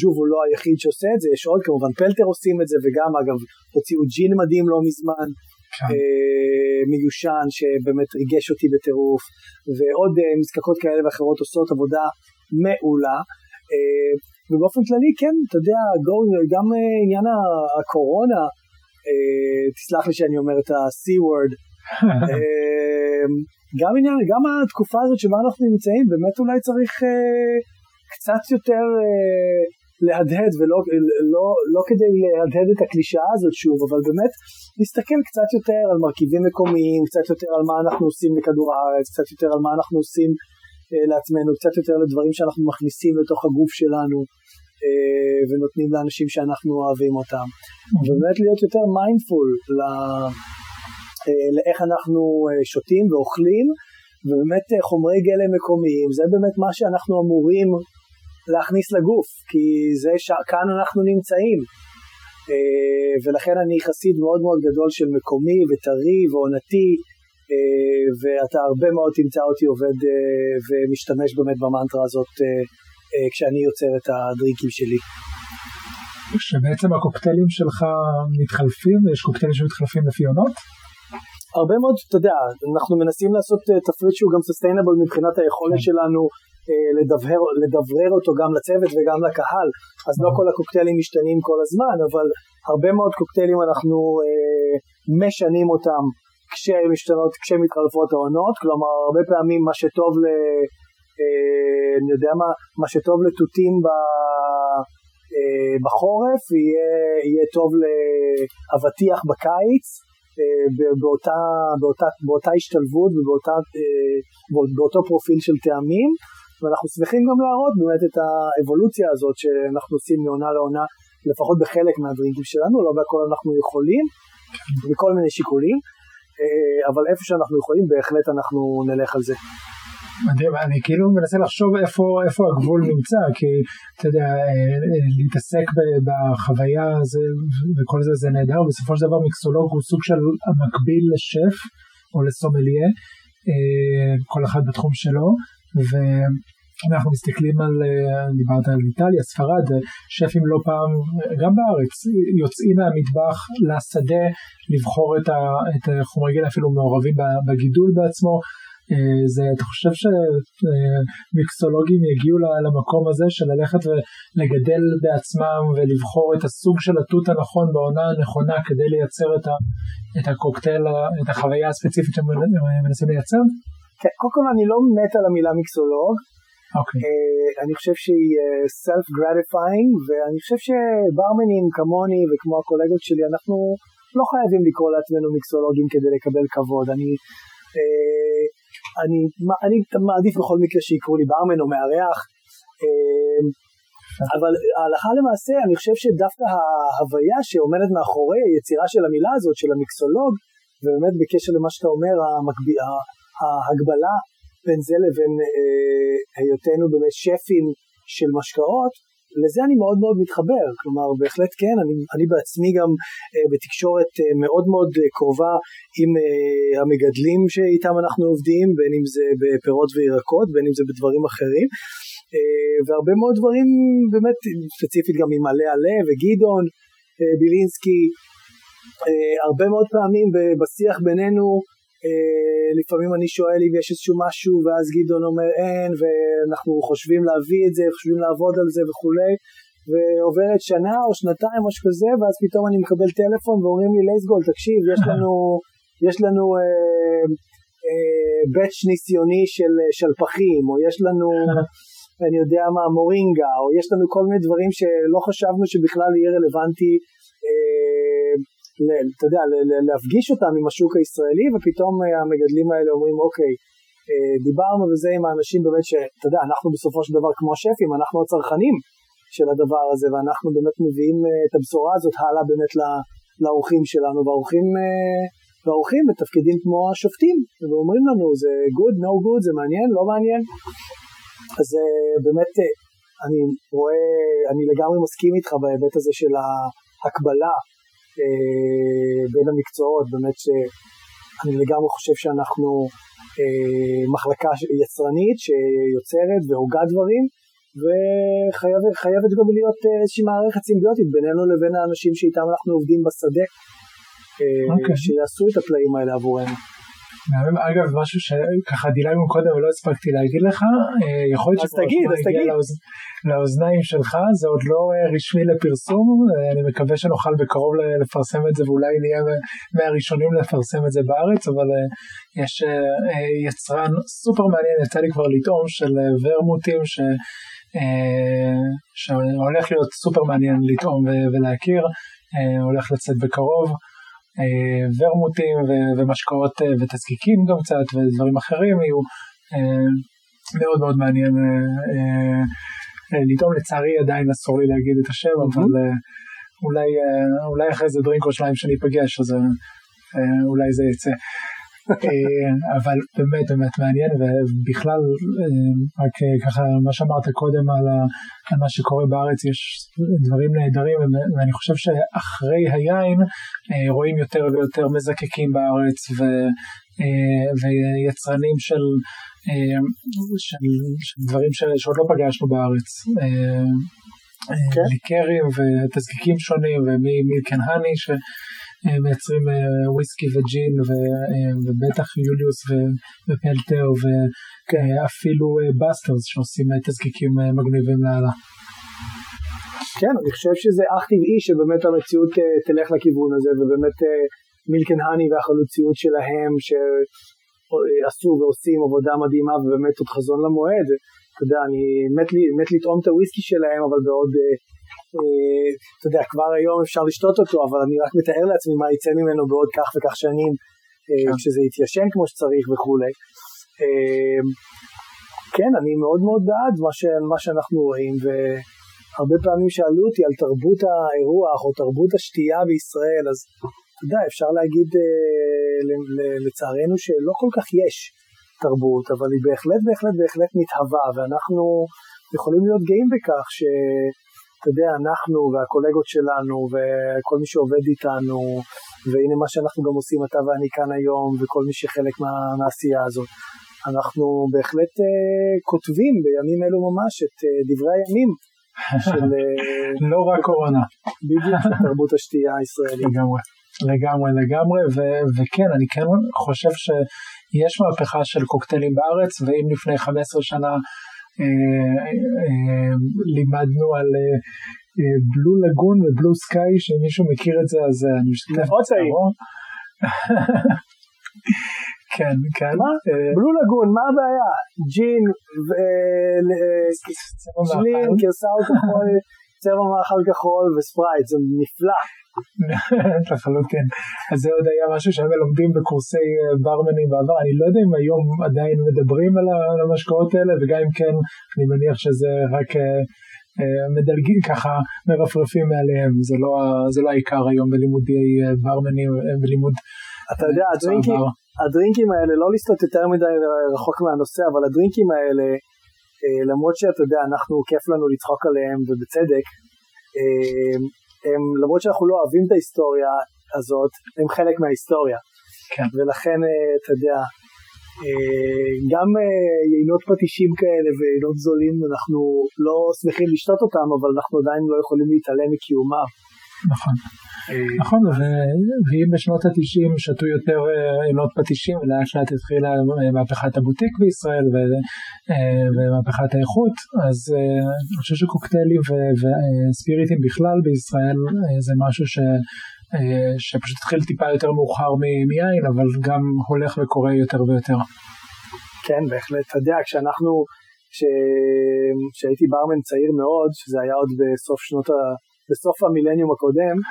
job הוא לא היחיד שעושה את זה, יש עוד כמובן פלטר עושים את זה וגם אגב הוציאו ג'ין מדהים לא מזמן כן. אה, מיושן שבאמת ריגש אותי בטירוף ועוד אה, מזקקות כאלה ואחרות עושות עבודה מעולה אה, ובאופן כללי כן אתה יודע go, גם אה, עניין הקורונה אה, תסלח לי שאני אומר את ה-C word. אה, גם עניין, גם התקופה הזאת שבה אנחנו נמצאים באמת אולי צריך אה, קצת יותר אה, להדהד ולא לא, לא כדי להדהד את הקלישאה הזאת שוב אבל באמת להסתכל קצת יותר על מרכיבים מקומיים קצת יותר על מה אנחנו עושים לכדור הארץ קצת יותר על מה אנחנו עושים לעצמנו קצת יותר לדברים שאנחנו מכניסים לתוך הגוף שלנו אה, ונותנים לאנשים שאנחנו אוהבים אותם. ובאמת להיות יותר mindful אה, לאיך אנחנו אה, שותים ואוכלים ובאמת אה, חומרי גלם מקומיים זה באמת מה שאנחנו אמורים להכניס לגוף, כי זה ש... כאן אנחנו נמצאים. ולכן אני חסיד מאוד מאוד גדול של מקומי וטרי ועונתי, ואתה הרבה מאוד תמצא אותי עובד אה, ומשתמש באמת במנטרה הזאת uh, כשאני יוצר את הדריקים שלי. שבעצם הקוקטיילים שלך מתחלפים, יש קוקטיילים שמתחלפים לפי עונות? הרבה מאוד, אתה יודע, אנחנו מנסים לעשות תפריט שהוא גם סוסטיינבל מבחינת היכולת כן. שלנו אה, לדבר, לדברר אותו גם לצוות וגם לקהל, אז לא כל הקוקטיילים משתנים כל הזמן, אבל הרבה מאוד קוקטיילים אנחנו אה, משנים אותם כשמשתנות, כשמתחלפות העונות, כלומר הרבה פעמים מה שטוב ל... אה, אני יודע מה, מה שטוב לתותים ב... אה, בחורף יהיה, יהיה טוב לאבטיח בקיץ, אה, באותה, באותה, באותה השתלבות ובאותו אה, פרופיל של טעמים ואנחנו שמחים גם להראות באמת את האבולוציה הזאת שאנחנו עושים מעונה לעונה, לפחות בחלק מהדרינקים שלנו, לא בהכל אנחנו יכולים, מכל מיני שיקולים, אבל איפה שאנחנו יכולים בהחלט אנחנו נלך על זה. מדהים, אני כאילו מנסה לחשוב איפה, איפה הגבול נמצא, כי אתה יודע, אה, להתעסק בחוויה הזה וכל זה זה נהדר, בסופו של דבר מיקסולוג הוא סוג של המקביל לשף או לסומליה, אה, כל אחד בתחום שלו, ואנחנו מסתכלים על, אה, דיברת על איטליה, ספרד, שפים לא פעם, גם בארץ, יוצאים מהמטבח לשדה לבחור את, ה, את החומרי גיל אפילו מעורבים בגידול בעצמו. אה, זה, אתה חושב שמיקסולוגים יגיעו למקום הזה של ללכת ולגדל בעצמם ולבחור את הסוג של התות הנכון בעונה הנכונה כדי לייצר את, ה, את הקוקטייל, את החוויה הספציפית שהם מנסים לייצר? כן, קודם כל אני לא מת על המילה מיקסולוג. אוקיי. Uh, אני חושב שהיא uh, self gratifying ואני חושב שברמנים כמוני וכמו הקולגות שלי אנחנו לא חייבים לקרוא לעצמנו מיקסולוגים כדי לקבל כבוד. אני, uh, אני, אני מעדיף בכל מקרה שיקראו לי ברמן או מארח. אבל ההלכה למעשה אני חושב שדווקא ההוויה שעומדת מאחורי היצירה של המילה הזאת של המיקסולוג ובאמת בקשר למה שאתה אומר המקביע, ההגבלה בין זה לבין אה, היותנו באמת שפים של משקאות, לזה אני מאוד מאוד מתחבר, כלומר בהחלט כן, אני, אני בעצמי גם אה, בתקשורת אה, מאוד מאוד אה, קרובה עם אה, המגדלים שאיתם אנחנו עובדים, בין אם זה בפירות וירקות, בין אם זה בדברים אחרים, אה, והרבה מאוד דברים באמת ספציפית גם עם עלה עלה וגדעון אה, בילינסקי, אה, הרבה מאוד פעמים בשיח בינינו לפעמים אני שואל אם יש איזשהו משהו ואז גדעון אומר אין ואנחנו חושבים להביא את זה, חושבים לעבוד על זה וכולי. ועוברת שנה או שנתיים או משהו כזה ואז פתאום אני מקבל טלפון ואומרים לי לייסגול תקשיב יש לנו, יש לנו אה, אה, בץ' ניסיוני של שלפחים או יש לנו אני יודע מה, מורינגה, או יש לנו כל מיני דברים שלא חשבנו שבכלל יהיה רלוונטי, אה, אתה יודע, להפגיש אותם עם השוק הישראלי, ופתאום אה, המגדלים האלה אומרים, אוקיי, אה, דיברנו וזה עם האנשים באמת שאתה יודע, אנחנו בסופו של דבר כמו השפים, אנחנו הצרכנים של הדבר הזה, ואנחנו באמת מביאים אה, את הבשורה הזאת הלאה באמת לאורחים שלנו, והאורחים, והאורחים בתפקידים כמו השופטים, ואומרים לנו זה good, no good, זה מעניין, לא מעניין, אז באמת אני רואה, אני לגמרי מסכים איתך בהיבט הזה של ההקבלה בין המקצועות, באמת שאני לגמרי חושב שאנחנו מחלקה יצרנית שיוצרת והוגה דברים, וחייבת גם להיות אה, איזושהי מערכת סימביוטית בינינו לבין האנשים שאיתם אנחנו עובדים בשדה, okay. אה, אוקיי. שיעשו את הפלאים האלה עבורנו. אגב, משהו שככה דילגנו קודם ולא הספקתי להגיד לך, אה, יכול להיות שכבר הגיע לאוז... לאוזניים שלך, זה עוד לא רשמי לפרסום, אני מקווה שנוכל בקרוב לפרסם את זה ואולי נהיה מהראשונים לפרסם את זה בארץ, אבל יש יצרן סופר מעניין, יצא לי כבר לטעום, של ורמוטים, ש... אה, שהולך להיות סופר מעניין לטעום ולהכיר, אה, הולך לצאת בקרוב, אה, ורמוטים ומשקאות ותזקיקים גם קצת ודברים אחרים יהיו מאוד מאוד מעניין לטעום, לצערי עדיין אסור לי להגיד את השם, אבל אולי, אולי אחרי זה דרינק או שניים שאני אפגש אז אולי זה יצא. אה, אבל באמת באמת מעניין ובכלל אה, רק אה, ככה מה שאמרת קודם על, ה, על מה שקורה בארץ יש דברים נהדרים ואני חושב שאחרי היין רואים יותר ויותר מזקקים בארץ ו, ויצרנים של, של, של דברים ש, שעוד לא פגשנו בארץ. Okay. כן. ליקרים ותזקיקים שונים ו Milk and Honey מייצרים אה, וויסקי וג'ין אה, ובטח יוליוס ופלטר ואפילו בסטרס אה, שעושים תזקיקים מגניבים לאללה. כן, אני חושב שזה אך טבעי שבאמת המציאות תלך לכיוון הזה ובאמת מילקן האני והחלוציות שלהם שעשו ועושים עבודה מדהימה ובאמת עוד חזון למועד. אתה יודע, אני מת, מת לטעום את הוויסקי שלהם אבל בעוד אה, אתה יודע, כבר היום אפשר לשתות אותו, אבל אני רק מתאר לעצמי מה יצא ממנו בעוד כך וכך שנים, אה, כן. כשזה יתיישן כמו שצריך וכולי. אה, כן, אני מאוד מאוד בעד מה, ש, מה שאנחנו רואים, והרבה פעמים שאלו אותי על תרבות האירוח או תרבות השתייה בישראל, אז אתה יודע, אפשר להגיד לצערנו שלא כל כך יש תרבות, אבל היא בהחלט בהחלט בהחלט מתהווה, ואנחנו יכולים להיות גאים בכך ש... אתה יודע, אנחנו והקולגות שלנו וכל מי שעובד איתנו, והנה מה שאנחנו גם עושים אתה ואני כאן היום, וכל מי שחלק מה, מהעשייה הזאת. אנחנו בהחלט uh, כותבים בימים אלו ממש את uh, דברי הימים של... Uh, לא רק קורונה. בדיוק, תרבות השתייה הישראלית. לגמרי. לגמרי לגמרי ו- וכן אני כן חושב שיש מהפכה של קוקטיילים בארץ ואם לפני 15 שנה לימדנו על בלו לגון ובלו סקאי, שמישהו מכיר את זה אז אני משתתף בצערו. כן, כן. מה? בלו לגון, מה הבעיה? ג'ין, צ'לין, גרסאות כחול, צבע מאכל כחול וספרייט, זה נפלא. לחלוטין. אז זה עוד היה משהו שהם לומדים בקורסי אה, ברמנים בעבר, אני לא יודע אם היום עדיין מדברים על המשקאות האלה, וגם אם כן, אני מניח שזה רק אה, אה, מדלגים ככה, מרפרפים מעליהם, זה לא, זה לא העיקר היום בלימודי ברמנים, בלימוד... אתה יודע, הדרינקים, הדרינקים האלה, לא לסטות יותר מדי רחוק מהנושא, אבל הדרינקים האלה, למרות שאתה יודע, אנחנו, כיף לנו לצחוק עליהם, ובצדק, הם, למרות שאנחנו לא אוהבים את ההיסטוריה הזאת, הם חלק מההיסטוריה. כן. ולכן, אה, אתה יודע, אה, גם אה, יינות פטישים כאלה ויינות זולים, אנחנו לא שמחים לשתות אותם, אבל אנחנו עדיין לא יכולים להתעלם מקיומם. נכון. נכון, ואם בשנות התשעים שתו יותר עינות פטישים ולאט לאט התחילה מהפכת הבוטיק בישראל ומהפכת האיכות, אז אני חושב שקוקטיילים וספיריטים בכלל בישראל זה משהו ש... שפשוט התחיל טיפה יותר מאוחר מיין, אבל גם הולך וקורה יותר ויותר. כן, בהחלט. אתה יודע, כשאנחנו כשהייתי ברמן צעיר מאוד, שזה היה עוד בסוף שנות ה... בסוף המילניום הקודם,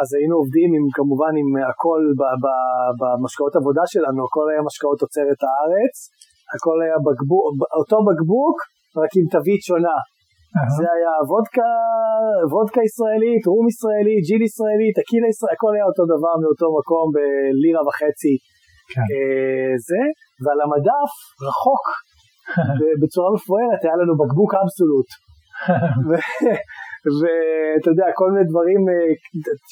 אז היינו עובדים עם, כמובן עם הכל במשקאות עבודה שלנו, הכל היה משקאות תוצרת הארץ, הכל היה בקבוק, אותו בקבוק, רק עם תווית שונה. זה היה וודקה, וודקה ישראלית, רום ישראלי, ג'יל ישראלי, טקילה ישראלי, הכל היה אותו דבר מאותו מקום בלירה וחצי. כן. אה, זה, ועל המדף, רחוק, בצורה מפוארת, היה לנו בקבוק אבסולוט. ואתה יודע, כל מיני דברים אה,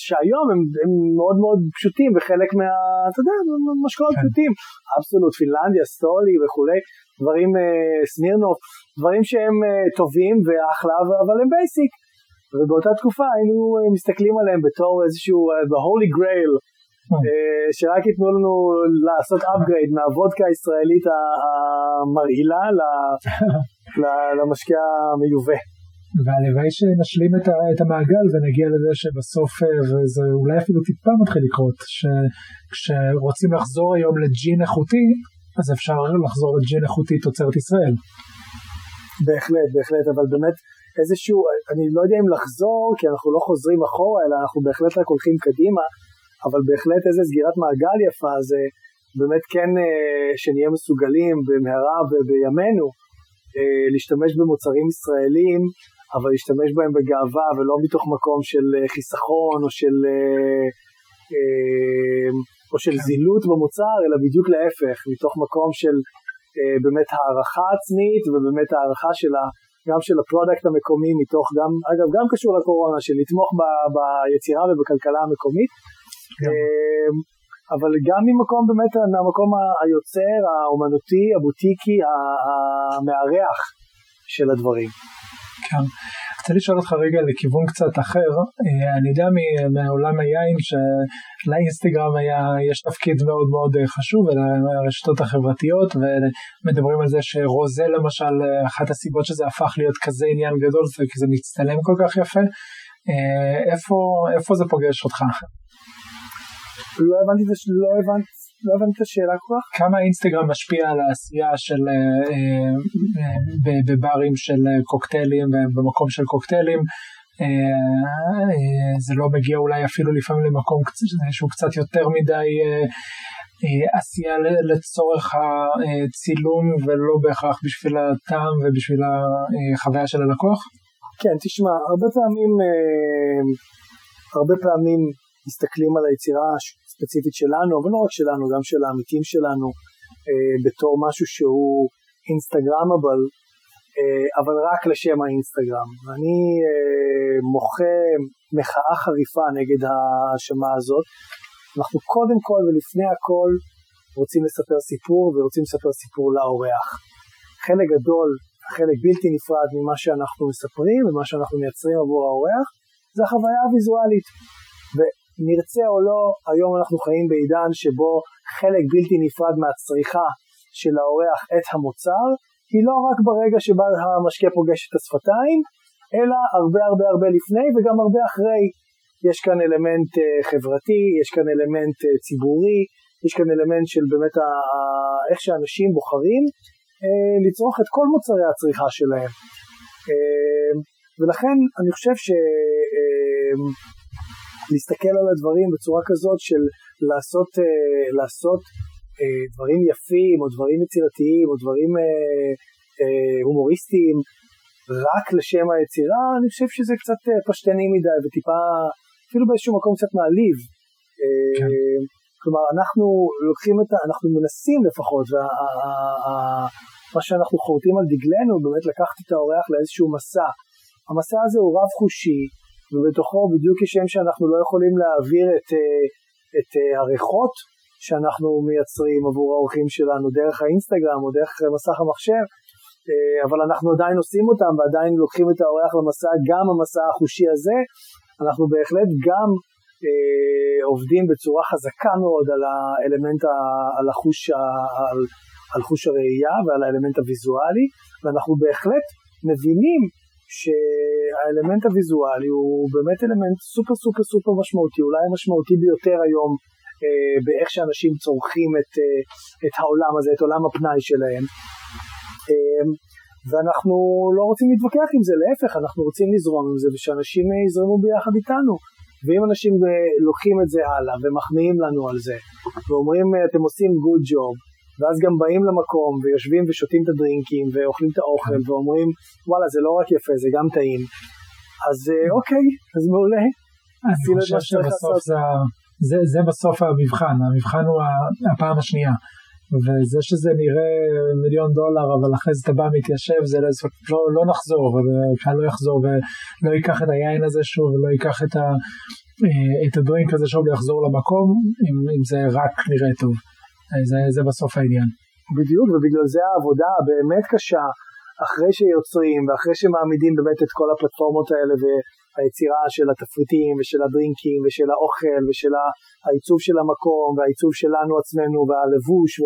שהיום הם, הם מאוד מאוד פשוטים וחלק מה, אתה יודע, משקאות כן. פשוטים, אבסולוט, פינלנדיה, סטולי וכולי, דברים, אה, סמירנוף, דברים שהם אה, טובים ואחלה, אבל הם basic. ובאותה תקופה היינו מסתכלים עליהם בתור איזשהו, the holy grail, שרק ייתנו לנו לעשות upgrade מהוודקה הישראלית המרעילה למשקיע המיובא. והלוואי שנשלים את, את המעגל ונגיע לזה שבסוף, אה, וזה אולי אפילו טיפה מתחיל לקרות, שכשרוצים לחזור היום לג'ין איכותי, אז אפשר לחזור לג'ין איכותי תוצרת ישראל. בהחלט, בהחלט, אבל באמת איזשהו, אני לא יודע אם לחזור, כי אנחנו לא חוזרים אחורה, אלא אנחנו בהחלט רק הולכים קדימה, אבל בהחלט איזה סגירת מעגל יפה זה באמת כן אה, שנהיה מסוגלים במהרה ובימינו אה, להשתמש במוצרים ישראלים אבל להשתמש בהם בגאווה ולא מתוך מקום של אה, חיסכון או של, אה, אה, או של כן. זילות במוצר, אלא בדיוק להפך, מתוך מקום של באמת הערכה עצמית ובאמת הערכה של ה... גם של ה product המקומי מתוך גם, אגב גם קשור לקורונה, של לתמוך ב, ביצירה ובכלכלה המקומית, כן. אבל גם ממקום באמת, מהמקום היוצר, האומנותי, הבוטיקי, המארח של הדברים. כן. רוצה לשאול אותך רגע לכיוון קצת אחר, אה, אני יודע מעולם היין שלאינסטגרם היה, יש תפקיד מאוד מאוד אה, חשוב לרשתות החברתיות ומדברים על זה שרוזה למשל, אחת הסיבות שזה הפך להיות כזה עניין גדול זה כי זה מצטלם כל כך יפה, אה, איפה, איפה זה פוגש אותך? לא הבנתי, לא הבנתי לא הבנתי את השאלה כל כך. כמה אינסטגרם משפיע על העשייה של אה, אה, אה, בברים של קוקטיילים במקום של קוקטיילים. זה לא מגיע אולי אפילו לפעמים למקום שהוא קצת יותר מדי עשייה לצורך הצילום ולא בהכרח בשביל הטעם ובשביל החוויה של הלקוח? כן, תשמע, הרבה פעמים, הרבה פעמים מסתכלים על היצירה הספציפית שלנו, אבל לא רק שלנו, גם של העמיתים שלנו, אה, בתור משהו שהוא אינסטגרמבל, אה, אבל רק לשם האינסטגרם. אני אה, מוחה מחאה חריפה נגד ההאשמה הזאת. אנחנו קודם כל ולפני הכל רוצים לספר סיפור ורוצים לספר סיפור לאורח. חלק גדול, חלק בלתי נפרד ממה שאנחנו מספרים ומה שאנחנו מייצרים עבור האורח זה החוויה הוויזואלית. נרצה או לא, היום אנחנו חיים בעידן שבו חלק בלתי נפרד מהצריכה של האורח את המוצר, היא לא רק ברגע שבה המשקה פוגש את השפתיים, אלא הרבה הרבה הרבה לפני וגם הרבה אחרי. יש כאן אלמנט uh, חברתי, יש כאן אלמנט uh, ציבורי, יש כאן אלמנט של באמת ה- איך שאנשים בוחרים uh, לצרוך את כל מוצרי הצריכה שלהם. ולכן אני חושב ש... להסתכל על הדברים בצורה כזאת של לעשות, אה, לעשות אה, דברים יפים או דברים יצירתיים או דברים אה, אה, הומוריסטיים רק לשם היצירה, אני חושב שזה קצת אה, פשטני מדי וטיפה, אפילו באיזשהו מקום קצת מעליב. אה, כן. כלומר, אנחנו לוקחים את ה... אנחנו מנסים לפחות, ומה שאנחנו חורטים על דגלנו באמת לקחת את האורח לאיזשהו מסע. המסע הזה הוא רב חושי, ובתוכו בדיוק כשם שאנחנו לא יכולים להעביר את, אה, את אה, הריחות שאנחנו מייצרים עבור האורחים שלנו דרך האינסטגרם או דרך מסך המחשב, אה, אבל אנחנו עדיין עושים אותם ועדיין לוקחים את האורח למסע, גם המסע החושי הזה, אנחנו בהחלט גם אה, עובדים בצורה חזקה מאוד על האלמנט, ה, על החוש, על, על חוש הראייה ועל האלמנט הוויזואלי, ואנחנו בהחלט מבינים שהאלמנט הוויזואלי הוא באמת אלמנט סופר סופר סופר משמעותי, אולי המשמעותי ביותר היום אה, באיך שאנשים צורכים את, אה, את העולם הזה, את עולם הפנאי שלהם. אה, ואנחנו לא רוצים להתווכח עם זה, להפך, אנחנו רוצים לזרום עם זה ושאנשים אה, יזרמו ביחד איתנו. ואם אנשים אה, לוקחים את זה הלאה ומחמיאים לנו על זה ואומרים אה, אתם עושים גוד ג'וב ואז גם באים למקום ויושבים ושותים את הדרינקים ואוכלים את האוכל ואומרים וואלה זה לא רק יפה זה גם טעים אז אוקיי אז מעולה. אני חושב שבסוף זה, זה, זה בסוף המבחן, המבחן הוא הפעם השנייה. וזה שזה נראה מיליון דולר אבל אחרי זה אתה בא מתיישב זה לא, לא, לא נחזור וכאן לא יחזור ולא ייקח את היין הזה שוב ולא ייקח את, ה, אה, את הדרינק הזה שוב ויחזור למקום אם, אם זה רק נראה טוב זה, זה בסוף העניין. בדיוק ובגלל זה העבודה באמת קשה אחרי שיוצרים ואחרי שמעמידים באמת את כל הפלטפורמות האלה והיצירה של התפריטים ושל הדרינקים ושל האוכל ושל העיצוב של המקום והעיצוב שלנו עצמנו והלבוש ו,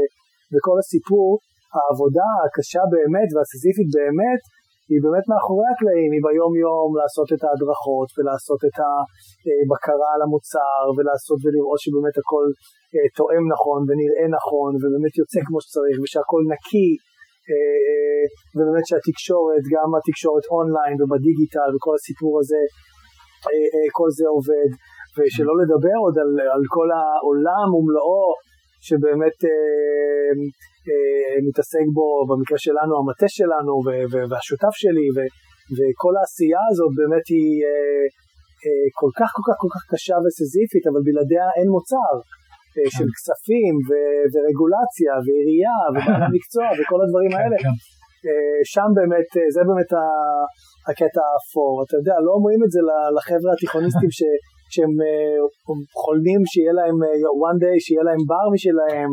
וכל הסיפור, העבודה הקשה באמת והסיזיפית באמת היא באמת מאחורי הקלעים, היא ביום יום לעשות את ההדרכות ולעשות את הבקרה על המוצר ולעשות ולראות שבאמת הכל אה, תואם נכון ונראה נכון ובאמת יוצא כמו שצריך ושהכל נקי אה, אה, ובאמת שהתקשורת, גם התקשורת אונליין ובדיגיטל וכל הסיפור הזה, כל זה עובד. ושלא לדבר עוד על, על כל העולם ומלואו שבאמת אה, אה, מתעסק בו במקרה שלנו המטה שלנו והשותף שלי ו, וכל העשייה הזאת באמת היא אה, אה, כל כך כל כך כל כך קשה וסזיפית אבל בלעדיה אין מוצר אה, של כן. כספים ו- ורגולציה ועירייה ובעל מקצוע וכל הדברים כן, האלה. כן. אה, שם באמת, אה, זה באמת הקטע האפור. אתה יודע, לא אומרים את זה לחבר'ה התיכוניסטים ש... שהם חולמים שיהיה להם one day, שיהיה להם בר משלהם,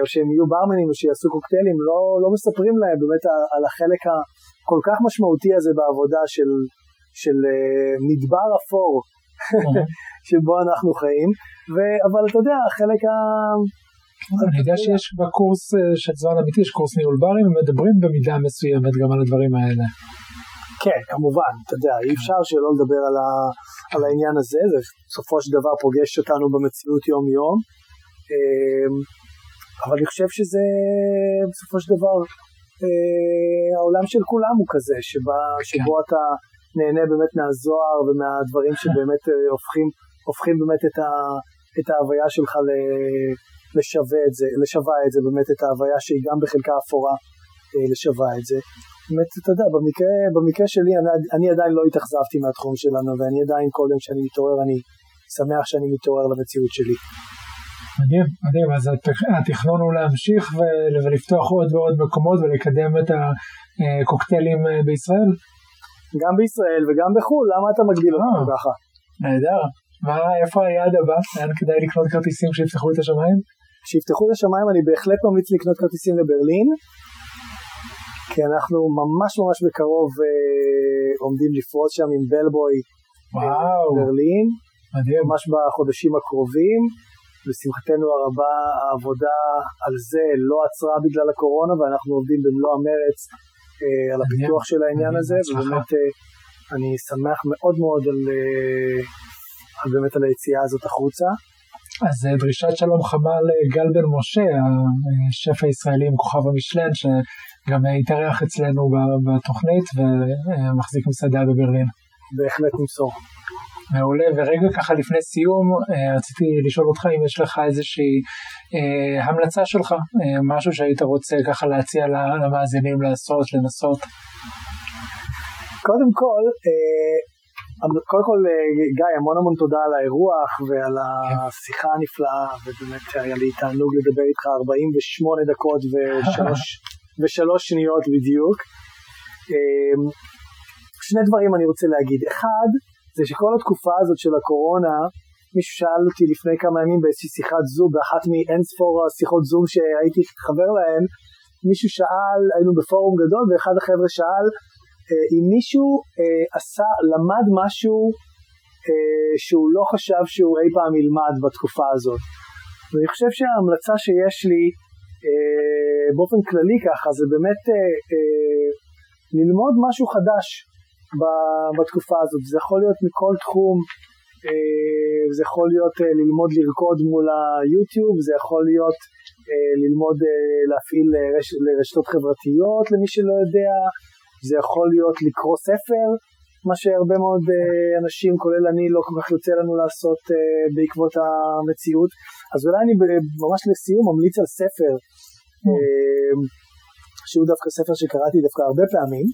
או שהם יהיו ברמנים או שיעשו קוקטיילים, לא, לא מספרים להם באמת על החלק הכל כך משמעותי הזה בעבודה של, של מדבר אפור שבו אנחנו חיים, ו, אבל אתה יודע, החלק ה... אני יודע שיש בקורס אה, של זמן אמיתי, יש קורס ניהול ברים, הם מדברים במידה מסוימת גם על הדברים האלה. כן, כמובן, אתה יודע, אי אפשר שלא לדבר על, ה, על העניין הזה, זה בסופו של דבר פוגש אותנו במציאות יום יום, אמ, אבל אני חושב שזה בסופו של דבר אה, העולם של כולם הוא כזה, שבה, שבו כן. אתה נהנה באמת מהזוהר ומהדברים שבאמת אה, הופכים, הופכים באמת את, ה, את ההוויה שלך לשווה את זה, לשווה את זה, באמת את ההוויה שהיא גם בחלקה אפורה לשווה את זה. באמת, אתה יודע, במקרה, במקרה שלי אני, אני עדיין לא התאכזבתי מהתחום שלנו ואני עדיין כל יום שאני מתעורר אני שמח שאני מתעורר למציאות שלי. מדהים, מדהים, אז התכנון הוא להמשיך ולפתוח עוד ועוד מקומות ולקדם את הקוקטיילים אה, בישראל? גם בישראל וגם בחו"ל, למה אתה מגדיל אותנו ככה? נהדר. מה, איפה היעד הבא? לאן כדאי לקנות כרטיסים שיפתחו את השמיים? שיפתחו את השמיים אני בהחלט ממליץ לקנות כרטיסים לברלין כי אנחנו ממש ממש בקרוב אה, עומדים לפרוץ שם עם בלבוי וואו, ברלין. מדהים. ממש בחודשים הקרובים. לשמחתנו הרבה העבודה על זה לא עצרה בגלל הקורונה ואנחנו עובדים במלוא המרץ אה, על הפיתוח של העניין הזה ובאמת אה, אני שמח מאוד מאוד על, אה, על באמת על היציאה הזאת החוצה. אז אה, דרישת שלום חמה לגל בן משה, השף הישראלי עם כוכב המשלן, שגם התארח אצלנו בתוכנית ומחזיק מסעדה בברלין. בהחלט נמסור. מעולה, ורגע ככה לפני סיום, אה, רציתי לשאול אותך אם יש לך איזושהי אה, המלצה שלך, אה, משהו שהיית רוצה ככה להציע למאזינים לעשות, לנסות. קודם כל, אה, קודם כל אה, גיא המון המון תודה על האירוח ועל השיחה הנפלאה ובאמת היה לי תענוג לדבר איתך 48 דקות ושלוש, ושלוש שניות בדיוק. אה, שני דברים אני רוצה להגיד, אחד זה שכל התקופה הזאת של הקורונה מישהו שאל אותי לפני כמה ימים באיזושהי שיחת זום באחת מאין ספור השיחות זום שהייתי חבר להן מישהו שאל היינו בפורום גדול ואחד החבר'ה שאל אה, אם מישהו אה, עשה, למד משהו אה, שהוא לא חשב שהוא אי פעם ילמד בתקופה הזאת. ואני חושב שההמלצה שיש לי באופן כללי ככה זה באמת ללמוד משהו חדש בתקופה הזאת, זה יכול להיות מכל תחום אה, זה יכול להיות אה, ללמוד לרקוד מול היוטיוב, זה יכול להיות אה, ללמוד להפעיל לרש, לרשתות חברתיות למי שלא יודע, זה יכול להיות לקרוא ספר, מה שהרבה מאוד אנשים, כולל אני, לא כל כך יוצא לנו לעשות בעקבות המציאות. אז אולי אני ממש לסיום ממליץ על ספר, שהוא דווקא ספר שקראתי דווקא הרבה פעמים,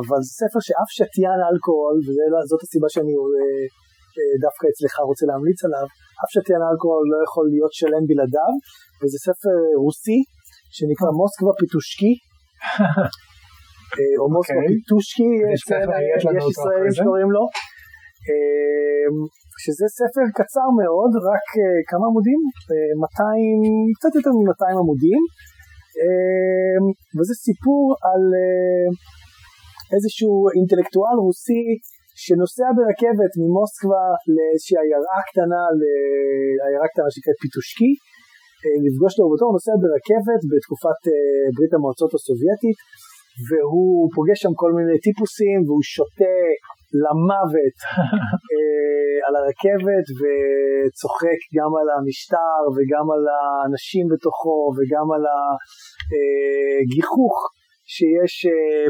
אבל זה ספר שאף שתיין אלכוהול, וזאת הסיבה שאני אה, דווקא אצלך רוצה להמליץ עליו, אף שתיין אלכוהול לא יכול להיות שלם בלעדיו, וזה ספר רוסי שנקרא מוסקבה פיטושקי. אה, או מוסקבה אוקיי. פיטושקי, יש ישראלים שקוראים לו. אה, שזה ספר קצר מאוד, רק כמה עמודים? 200, קצת יותר מ-200 עמודים. וזה סיפור על איזשהו אינטלקטואל רוסי שנוסע ברכבת ממוסקבה לאיזושהי עיירה קטנה, לעיירה קטנה שנקראת פיטושקי, אה, לפגוש את אהובתו, הוא נוסע ברכבת בתקופת אה, ברית המועצות הסובייטית, והוא פוגש שם כל מיני טיפוסים, והוא שותה למוות אה, על הרכבת, וצוחק גם על המשטר, וגם על האנשים בתוכו, וגם על הגיחוך שיש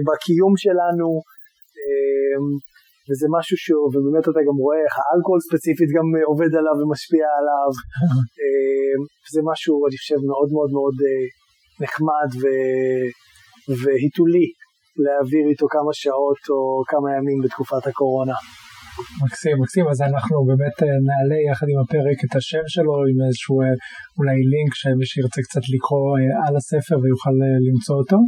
בקיום שלנו. וזה משהו שהוא, ובאמת אתה גם רואה איך האלכוהול ספציפית גם אה, עובד עליו ומשפיע עליו. אה, זה משהו, אני חושב, מאוד מאוד מאוד אה, נחמד ו... והיתולי להעביר איתו כמה שעות או כמה ימים בתקופת הקורונה. מקסים, מקסים, אז אנחנו באמת נעלה יחד עם הפרק את השם שלו עם איזשהו אולי לינק שמי שירצה קצת לקרוא על הספר ויוכל למצוא אותו.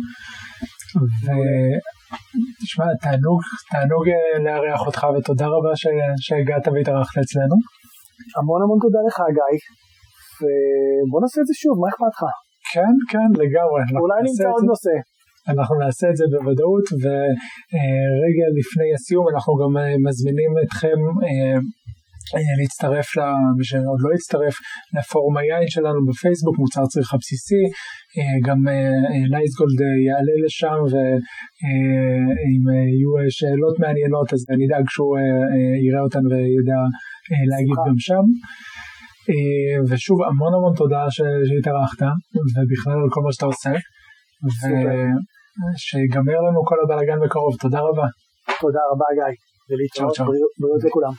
תשמע, תענוג, תענוג אה, לארח אותך ותודה רבה ש... שהגעת והתארחת אצלנו. המון המון תודה לך גיא, ובוא נעשה את זה שוב, מה אכפת לך? כן, כן, לגמרי. אולי נמצא עוד נושא. אנחנו נעשה את זה בוודאות, ורגע לפני הסיום אנחנו גם אה, מזמינים אתכם אה, אה, להצטרף, למי שעוד לא הצטרף, לפורום היין שלנו בפייסבוק, מוצר צריכה בסיסי, גם נייסגולד יעלה לשם ואם יהיו שאלות מעניינות אז אני אדאג שהוא יראה אותן וידע להגיב גם שם. ושוב המון המון תודה שהתארחת ובכלל על כל מה שאתה עושה ושיגמר לנו כל הבלאגן בקרוב, תודה רבה. תודה רבה גיא, ולהתראות בריאות לכולם.